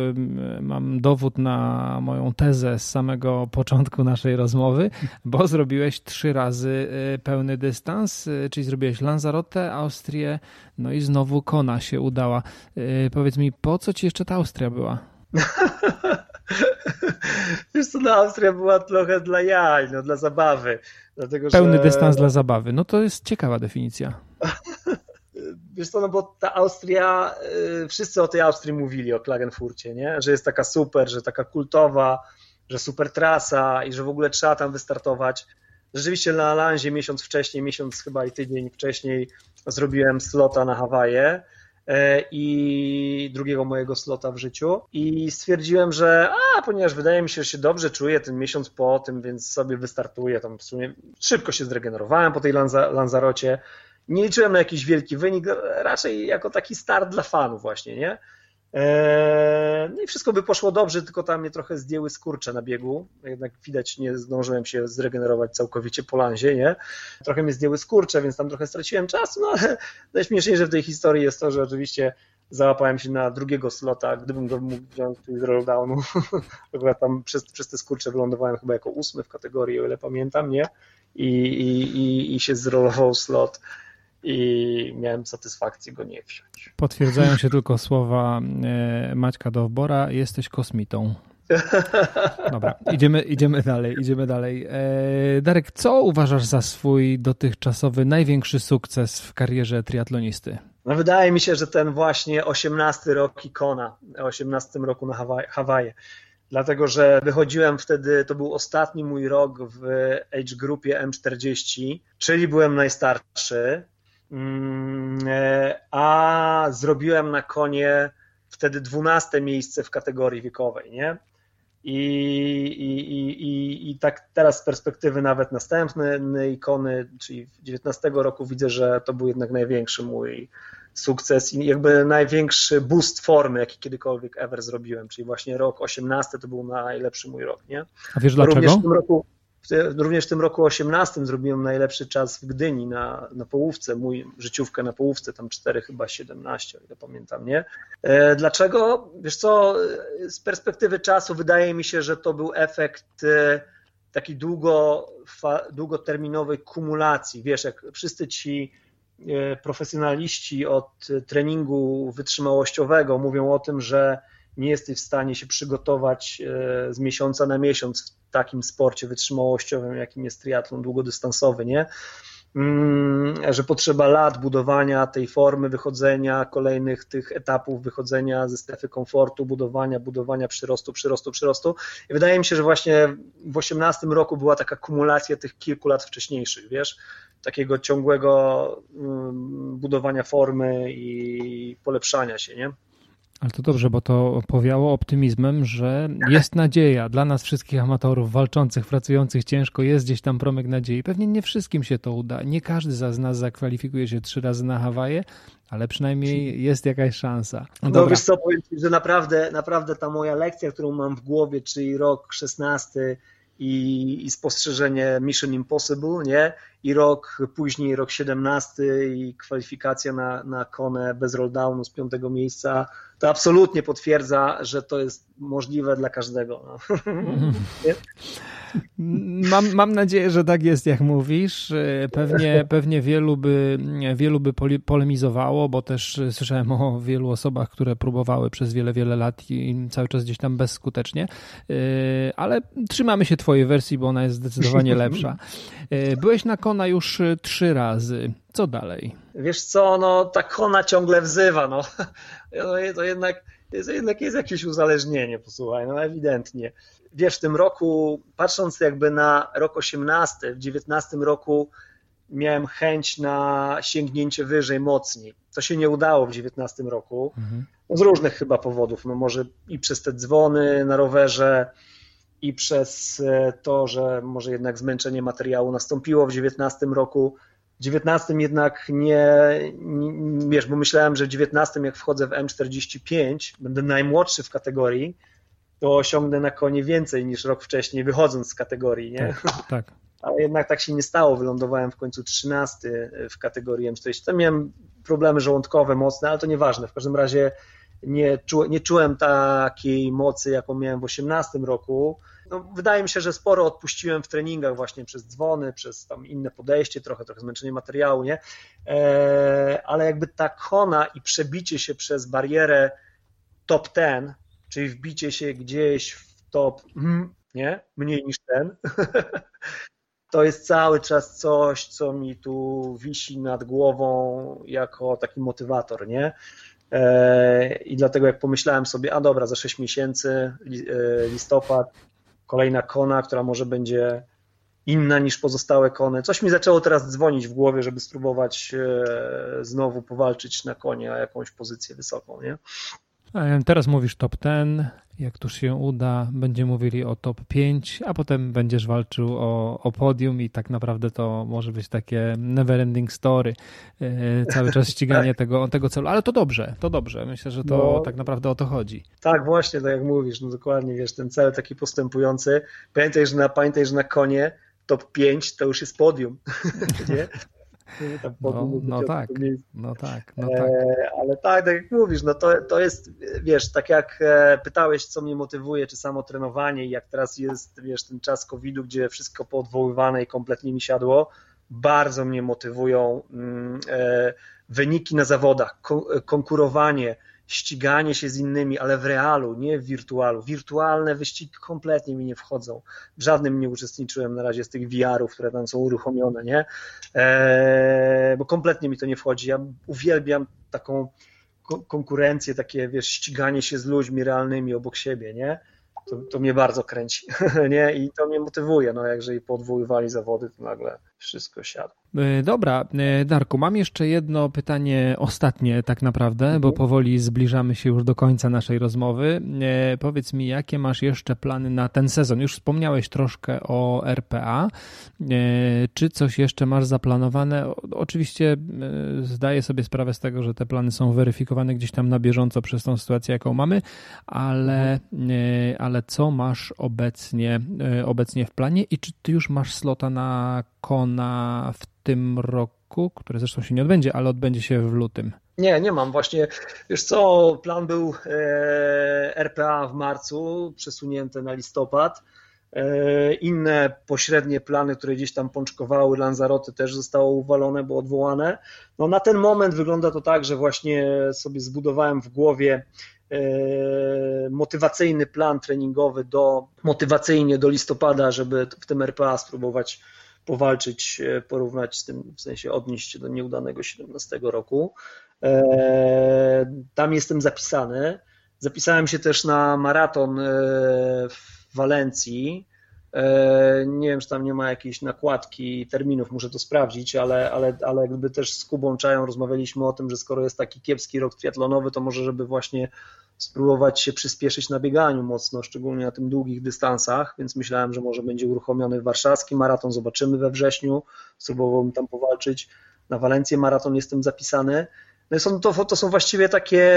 mam dowód na moją tezę z samego początku naszej rozmowy, bo zrobiłeś trzy razy e, pełny dystans, e, czyli zrobiłeś Lanzarote, Austrię, no i znowu Kona się udała. Powiedz mi, po co Ci jeszcze ta Austria była? [LAUGHS] [LAUGHS] Wiesz co, no Austria była trochę dla jaj, no dla zabawy. Dlatego, Pełny że... dystans dla zabawy. No to jest ciekawa definicja. [LAUGHS] Wiesz co, no bo ta Austria, y, wszyscy o tej Austrii mówili, o Klagenfurcie, nie? Że jest taka super, że taka kultowa, że super trasa i że w ogóle trzeba tam wystartować. Rzeczywiście na Alanzie miesiąc wcześniej, miesiąc chyba i tydzień wcześniej zrobiłem slota na Hawaje i drugiego mojego slota w życiu. I stwierdziłem, że a, ponieważ wydaje mi się, że się dobrze czuję ten miesiąc po tym, więc sobie wystartuję, tam w sumie szybko się zregenerowałem po tej Lanza, Lanzarocie, nie liczyłem na jakiś wielki wynik, raczej jako taki start dla fanów właśnie, nie? Eee, no i wszystko by poszło dobrze, tylko tam mnie trochę zdjęły skurcze na biegu. Jednak widać, nie zdążyłem się zregenerować całkowicie po lanzie, nie? Trochę mnie zdjęły skurcze, więc tam trochę straciłem czasu, no ale [LAUGHS] najśmieszniejsze w tej historii jest to, że oczywiście załapałem się na drugiego slota, gdybym go mógł wziąć z rolldownu. [LAUGHS] Akurat tam przez, przez te skurcze wylądowałem chyba jako ósmy w kategorii, o ile pamiętam, nie? I, i, i, i się zrolował slot i miałem satysfakcję go nie wziąć. Potwierdzają się [LAUGHS] tylko słowa e, Maćka Dowbora, jesteś kosmitą. [LAUGHS] Dobra, idziemy, idziemy dalej, idziemy dalej. E, Darek, co uważasz za swój dotychczasowy największy sukces w karierze triatlonisty? No wydaje mi się, że ten właśnie 18 rok Ikona, 18 roku na Hawaje. Dlatego, że wychodziłem wtedy, to był ostatni mój rok w age grupie M40, czyli byłem najstarszy. Mm, e, a zrobiłem na konie wtedy dwunaste miejsce w kategorii wiekowej, nie? I, i, i, I tak teraz z perspektywy nawet następnej ikony, czyli 19 roku widzę, że to był jednak największy mój sukces i jakby największy boost formy, jaki kiedykolwiek ever zrobiłem, czyli właśnie rok 18 to był najlepszy mój rok, nie? A wiesz dlaczego? Również w tym roku, Również w tym roku 18 zrobiłem najlepszy czas w Gdyni na, na połówce, mój życiówkę na połówce, tam 4 chyba 17, o ile pamiętam, nie? E, dlaczego? Wiesz co, z perspektywy czasu wydaje mi się, że to był efekt e, takiej długo, długoterminowej kumulacji. Wiesz, jak wszyscy ci e, profesjonaliści od treningu wytrzymałościowego mówią o tym, że nie jesteś w stanie się przygotować z miesiąca na miesiąc takim sporcie wytrzymałościowym, jakim jest triatlon długodystansowy, nie? mm, że potrzeba lat budowania tej formy wychodzenia, kolejnych tych etapów wychodzenia ze strefy komfortu, budowania, budowania przyrostu, przyrostu, przyrostu. I wydaje mi się, że właśnie w 18 roku była taka kumulacja tych kilku lat wcześniejszych, wiesz, takiego ciągłego mm, budowania formy i polepszania się, nie? Ale to dobrze, bo to powiało optymizmem, że jest nadzieja dla nas wszystkich amatorów walczących, pracujących ciężko, jest gdzieś tam promyk nadziei. Pewnie nie wszystkim się to uda. Nie każdy z nas zakwalifikuje się trzy razy na Hawaje, ale przynajmniej jest jakaś szansa. No, wiesz co, powiem Ci, że naprawdę, naprawdę ta moja lekcja, którą mam w głowie, czyli rok 16 i, i spostrzeżenie Mission Impossible, nie? I rok później, rok 17 i kwalifikacja na, na konę bez rolldownu z piątego miejsca, to absolutnie potwierdza, że to jest możliwe dla każdego. No. [LAUGHS] Mam, mam nadzieję, że tak jest, jak mówisz. Pewnie, pewnie wielu, by, wielu by polemizowało, bo też słyszałem o wielu osobach, które próbowały przez wiele, wiele lat i cały czas gdzieś tam bezskutecznie. Ale trzymamy się Twojej wersji, bo ona jest zdecydowanie [LAUGHS] lepsza. Byłeś na Kona już trzy razy. Co dalej? Wiesz co, no ta Kona ciągle wzywa, no. [LAUGHS] To jednak, to jednak jest jakieś uzależnienie, posłuchaj, no ewidentnie wiesz, w tym roku, patrząc jakby na rok 18, w 19 roku miałem chęć na sięgnięcie wyżej, mocniej. To się nie udało w 19 roku, mhm. z różnych chyba powodów. No może i przez te dzwony na rowerze, i przez e, to, że może jednak zmęczenie materiału nastąpiło w 19 roku. W 19 jednak nie, nie, wiesz, bo myślałem, że w 19 jak wchodzę w M45, będę najmłodszy w kategorii, to osiągnę na konie więcej niż rok wcześniej, wychodząc z kategorii, nie? Tak, tak. [LAUGHS] Ale jednak tak się nie stało. Wylądowałem w końcu 13 w kategorii M40. Tam miałem problemy żołądkowe mocne, ale to nieważne. W każdym razie nie, czu, nie czułem takiej mocy, jaką miałem w 18 roku. No, wydaje mi się, że sporo odpuściłem w treningach właśnie przez dzwony, przez tam inne podejście, trochę, trochę zmęczenie materiału, nie? E, ale jakby ta kona i przebicie się przez barierę top ten, czyli wbicie się gdzieś w top, mm, nie? Mniej niż ten. [LAUGHS] to jest cały czas coś, co mi tu wisi nad głową jako taki motywator, nie? E, I dlatego jak pomyślałem sobie, a dobra, za 6 miesięcy, e, listopad, kolejna kona, która może będzie inna niż pozostałe kony. Coś mi zaczęło teraz dzwonić w głowie, żeby spróbować e, znowu powalczyć na konie o jakąś pozycję wysoką, nie? Teraz mówisz top 10, jak tuż się uda, będziemy mówili o top 5, a potem będziesz walczył o, o podium i tak naprawdę to może być takie never-ending story, e, cały czas [LAUGHS] ściganie tak. tego, tego celu, ale to dobrze, to dobrze, myślę, że to no, tak naprawdę o to chodzi. Tak, właśnie, tak jak mówisz, no dokładnie, wiesz, ten cel taki postępujący, pamiętaj, że na, pamiętaj, że na konie top 5 to już jest podium, [LAUGHS] nie? No, no tak, no tak, no tak. ale tak, tak jak mówisz, no to, to jest, wiesz, tak jak e, pytałeś, co mnie motywuje, czy samo trenowanie i jak teraz jest, wiesz, ten czas COVID-u, gdzie wszystko poodwoływane i kompletnie mi siadło, bardzo mnie motywują mm, e, wyniki na zawodach, konkurowanie, ściganie się z innymi, ale w realu, nie w wirtualu. Wirtualne wyścigi kompletnie mi nie wchodzą. W żadnym nie uczestniczyłem na razie z tych VR-ów, które tam są uruchomione, nie? Eee, bo kompletnie mi to nie wchodzi. Ja uwielbiam taką konkurencję, takie, wiesz, ściganie się z ludźmi realnymi obok siebie, nie? To, to mnie bardzo kręci, [LAUGHS] nie? I to mnie motywuje, no, jak jeżeli podwoływali zawody, to nagle wszystko siadło. E, dobra, e, Darku, mam jeszcze jedno pytanie, ostatnie tak naprawdę, bo mhm. powoli zbliżamy się już do końca naszej rozmowy. E, powiedz mi, jakie masz jeszcze plany na ten sezon? Już wspomniałeś troszkę o RPA. Czy coś jeszcze masz zaplanowane? Oczywiście zdaję sobie sprawę z tego, że te plany są weryfikowane gdzieś tam na bieżąco przez tą sytuację, jaką mamy, ale, mhm. ale co masz obecnie, obecnie w planie i czy ty już masz slota na Kona w tym roku, które zresztą się nie odbędzie, ale odbędzie się w lutym. Nie, nie mam. Właśnie, wiesz co, plan był e, RPA w marcu, przesunięte na listopad. E, inne pośrednie plany, które gdzieś tam pączkowały, Lanzarote też zostało uwalone, bo odwołane. No na ten moment wygląda to tak, że właśnie sobie zbudowałem w głowie e, motywacyjny plan treningowy do motywacyjnie do listopada, żeby w tym RPA spróbować powalczyć, porównać z tym, w sensie odnieść się do nieudanego 17 roku. Tam jestem zapisany. Zapisałem się też na maraton w Walencji E, nie wiem, czy tam nie ma jakiejś nakładki terminów, muszę to sprawdzić, ale, ale, ale jakby też z Kubą Czają rozmawialiśmy o tym, że skoro jest taki kiepski rok triatlonowy, to może żeby właśnie spróbować się przyspieszyć na bieganiu mocno, szczególnie na tym długich dystansach, więc myślałem, że może będzie uruchomiony warszawski maraton, zobaczymy we wrześniu, spróbowałbym tam powalczyć. Na Walencję maraton jestem zapisany. No są, to, to są właściwie takie,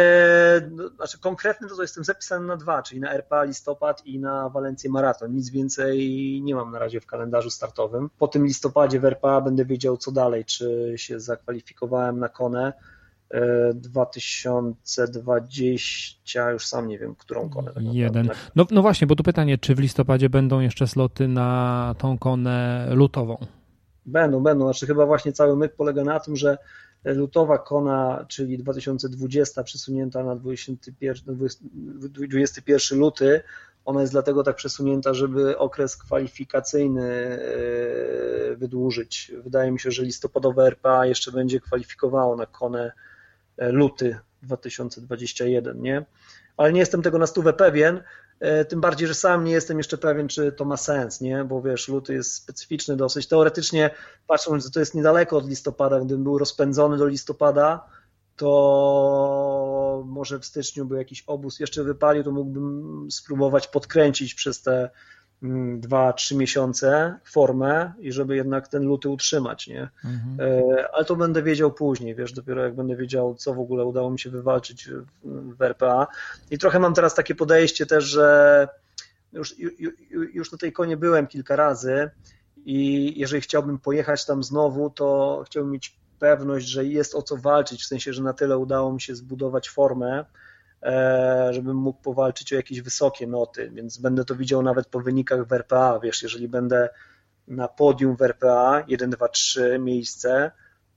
no, znaczy konkretny to, to jestem zapisany na dwa, czyli na RPA listopad i na Walencję maraton. Nic więcej nie mam na razie w kalendarzu startowym. Po tym listopadzie w RPA będę wiedział co dalej, czy się zakwalifikowałem na konę. 2020, już sam nie wiem, którą konę. Tak Jeden. No, no właśnie, bo tu pytanie, czy w listopadzie będą jeszcze sloty na tą konę lutową? Będą, będą. Znaczy chyba właśnie cały myk polega na tym, że lutowa kona, czyli 2020 przesunięta na 21, 21 luty, ona jest dlatego tak przesunięta, żeby okres kwalifikacyjny e, wydłużyć. Wydaje mi się, że listopadowe RPA jeszcze będzie kwalifikowało na konę e, luty 2021, nie? Ale nie jestem tego na stówę pewien, tym bardziej, że sam nie jestem jeszcze pewien, czy to ma sens, nie? Bo wiesz, luty jest specyficzny dosyć. Teoretycznie, patrząc, że to jest niedaleko od listopada, gdybym był rozpędzony do listopada, to może w styczniu by jakiś obóz jeszcze wypalił, to mógłbym spróbować podkręcić przez te Mm, dwa, trzy miesiące formę i żeby jednak ten luty utrzymać, nie? Mhm. E, ale to będę wiedział później, wiesz, dopiero jak będę wiedział, co w ogóle udało mi się wywalczyć w RPA. I trochę mam teraz takie podejście też, że już, już na tej konie byłem kilka razy i jeżeli chciałbym pojechać tam znowu, to chciałbym mieć pewność, że jest o co walczyć, w sensie, że na tyle udało mi się zbudować formę, żebym mógł powalczyć o jakieś wysokie noty, więc będę to widział nawet po wynikach w RPA, wiesz, jeżeli będę na podium w RPA 1, 2, 3 miejsce,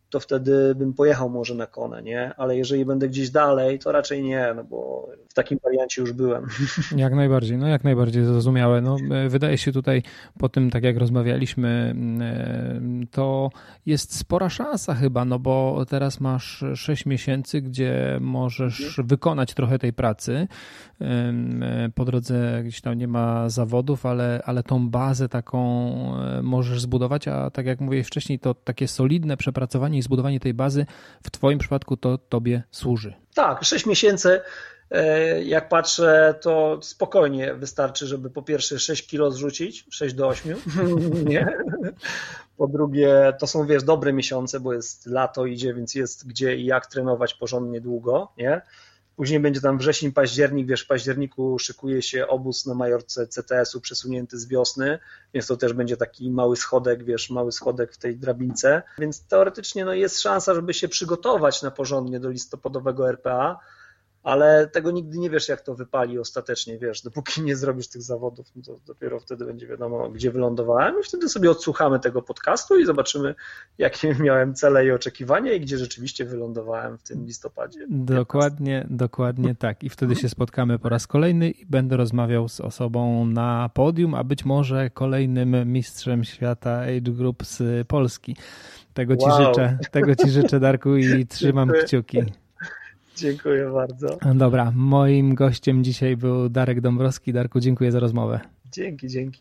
to wtedy bym pojechał może na konę, nie? Ale jeżeli będę gdzieś dalej, to raczej nie, no bo w takim wariancie już byłem. [LAUGHS] Jak najbardziej, no jak najbardziej zrozumiałe. No, e, wydaje się tutaj po tym, tak jak rozmawialiśmy, e, to jest spora szansa chyba, no bo teraz masz 6 miesięcy, gdzie możesz mhm. wykonać trochę tej pracy. E, po drodze gdzieś tam nie ma zawodów, ale, ale tą bazę taką możesz zbudować, a tak jak mówię wcześniej, to takie solidne przepracowanie i zbudowanie tej bazy w Twoim przypadku to Tobie służy. Tak, 6 miesięcy e, jak patrzę, to spokojnie wystarczy, żeby po pierwsze 6 kilo zrzucić, 6 do 8, [LAUGHS] nie? Po drugie, to są, wiesz, dobre miesiące, bo jest lato idzie, więc jest gdzie i jak trenować porządnie długo, nie? Później będzie tam wrzesień, październik, wiesz, w październiku szykuje się obóz na Majorce CTS-u przesunięty z wiosny, więc to też będzie taki mały schodek, wiesz, mały schodek w tej drabince, więc teoretycznie no, jest szansa, żeby się przygotować na porządnie do listopadowego RPA, ale tego nigdy nie wiesz, jak to wypali ostatecznie, wiesz, dopóki nie zrobisz tych zawodów, no to dopiero wtedy będzie wiadomo, gdzie wylądowałem i wtedy sobie odsłuchamy tego podcastu i zobaczymy, jakie [LAUGHS] miałem cele i oczekiwania i gdzie rzeczywiście wylądowałem w tym listopadzie. Dokładnie, dokładnie tak. I wtedy się spotkamy po raz kolejny i będę rozmawiał z osobą na podium, a być może kolejnym mistrzem świata Age Group z Polski. Tego ci wow. życzę, tego ci życzę Darku i trzymam kciuki. Dziękuję bardzo. Dobra, moim gościem dzisiaj był Darek Dąbrowski. Darku, dziękuję za rozmowę. Dzięki, dzięki.